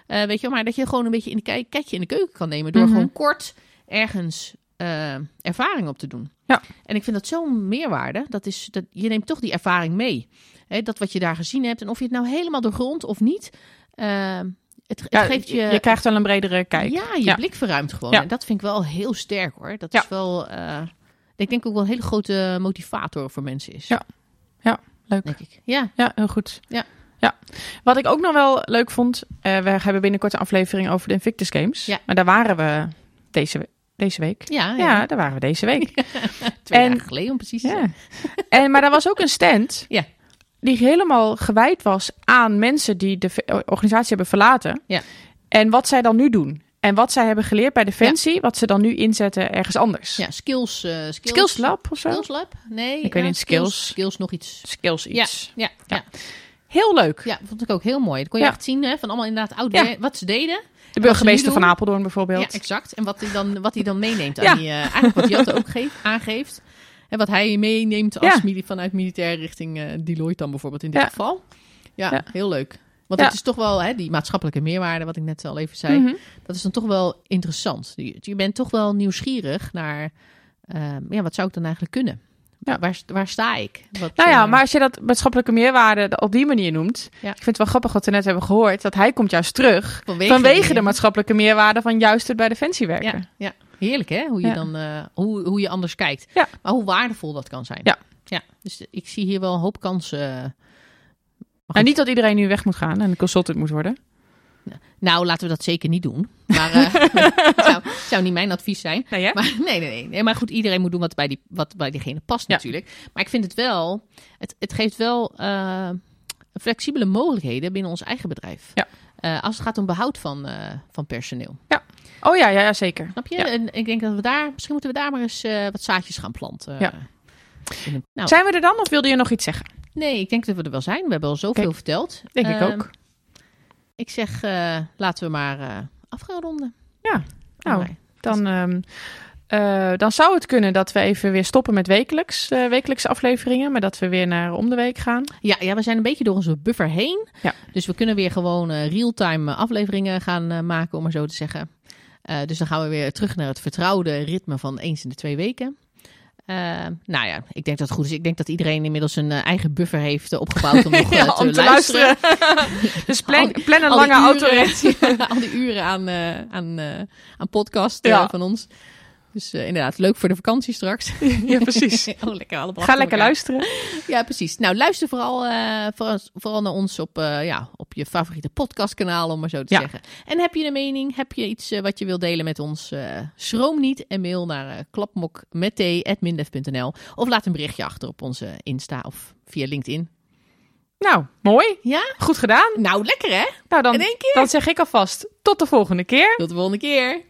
Eh, weet je maar dat je gewoon een beetje in de kijk, kijkje in de keuken kan nemen. Door Mhm. gewoon kort ergens eh, ervaring op te doen. Ja. En ik vind dat zo'n meerwaarde. Dat is, dat, je neemt toch die ervaring mee. Hè, dat wat je daar gezien hebt. En of je het nou helemaal doorgrondt of niet. eh, het, het Ja, geeft je... je krijgt wel een bredere kijk. Ja, je Ja. blik verruimt gewoon. Ja. En dat vind ik wel heel sterk hoor. Dat Ja. is wel, ik denk ook wel een hele grote motivator voor mensen is. Ja. Ja, leuk. Denk ik. Ja, Ja, heel goed. Ja. Ja. Wat ik ook nog wel leuk vond, eh, we hebben binnenkort een aflevering over de Invictus Games. Ja. Maar daar waren we deze, deze week. ja, Ja, daar waren we deze week. Twee en- dagen geleden om precies ja. En, maar daar was ook een stand Ja. die helemaal gewijd was aan mensen die de organisatie hebben verlaten. Ja. En wat zij dan nu doen. En wat zij hebben geleerd bij Defensie, wat ze dan nu inzetten ergens anders. Ja, skills, eh, skills. Skills Lab of zo? Skills Lab? Nee. Ik weet niet, skills. Skills nog iets. Skills iets. Ja, ja, ja. Heel leuk. ja, vond ik ook heel mooi. Dat kon je Ja. echt zien hè, van allemaal inderdaad oud Ja. wat ze deden. De burgemeester van Apeldoorn bijvoorbeeld. Ja, exact. En wat hij dan, wat hij dan meeneemt aan die, eh, eigenlijk wat Jatte ook geeft, aangeeft. En wat hij meeneemt als mili- vanuit militair richting eh, Deloitte dan bijvoorbeeld in dit geval. Ja, heel leuk. Want het is toch wel hè, die maatschappelijke meerwaarde, wat ik net al even zei. Mhm. Dat is dan toch wel interessant. Je, je bent toch wel nieuwsgierig naar, ehm, ja, wat zou ik dan eigenlijk kunnen? Ja. Waar, waar sta ik? Wat, Nou ja, eh, maar als je dat maatschappelijke meerwaarde op die manier noemt. Ja. Ik vind het wel grappig wat we net hebben gehoord. Dat hij komt juist terug vanwege, vanwege de maatschappelijke meerwaarde van juist het bij Defensie werken. Ja, ja, heerlijk hè? Hoe je dan eh, hoe, hoe je anders kijkt. Maar hoe waardevol dat kan zijn. Ja. ja. Dus ik zie hier wel een hoop kansen. Maar En niet dat iedereen nu weg moet gaan en consultant moet worden. Nou, laten we dat zeker niet doen. Maar het zou, zou niet mijn advies zijn. Nee, hè? Maar, nee, nee, nee, nee. Maar goed, iedereen moet doen wat bij, die, wat bij diegene past Ja. natuurlijk. Maar ik vind het wel, het, het geeft wel eh, flexibele mogelijkheden binnen ons eigen bedrijf. Ja. Eh, als het gaat om behoud van, van personeel. Oh ja, ja, ja zeker. Snap je? Ja. En ik denk dat we daar, misschien moeten we daar maar eens wat zaadjes gaan planten. Ja. Een- nou, Zijn we er dan of wilde je nog iets zeggen? nee, ik denk dat we er wel zijn. We hebben al zoveel Kijk, verteld. Denk ik Ehm, ook. Ik zeg, eh, laten we maar af gaan ronden. Ja, nou. Dan, ehm, eh, dan zou het kunnen dat we even weer stoppen met wekelijks, wekelijkse afleveringen. Maar dat we weer naar om de week gaan. Ja, ja, we zijn een beetje door onze buffer heen. Ja. Dus we kunnen weer gewoon real-time afleveringen gaan maken, om maar zo te zeggen. Dus dan gaan we weer terug naar het vertrouwde ritme van eens in de twee weken. Eh, nou ja, ik denk dat het goed is. Ik denk dat iedereen inmiddels een eh, eigen buffer heeft eh, opgebouwd om nog Ja, te, om te luisteren. dus plan, Al- plan een lange autorit. al die uren aan, aan, aan podcast Ja. van ons. Dus eh, inderdaad, leuk voor de vakantie straks. Ja, precies. oh, lekker Ga lekker elkaar. luisteren. Ja, precies. Nou, luister vooral, eh, vooral, vooral naar ons op, eh, ja, op je favoriete podcastkanaal, om maar zo te Ja. zeggen. En heb je een mening? Heb je iets wat je wilt delen met ons? schroom niet en mail naar klapmok.mindef.nl of laat een berichtje achter op onze Insta of via LinkedIn. Nou, mooi. Ja? Goed gedaan. Nou, lekker hè? Nou, dan, In één keer. dan zeg ik alvast tot de volgende keer. Tot de volgende keer.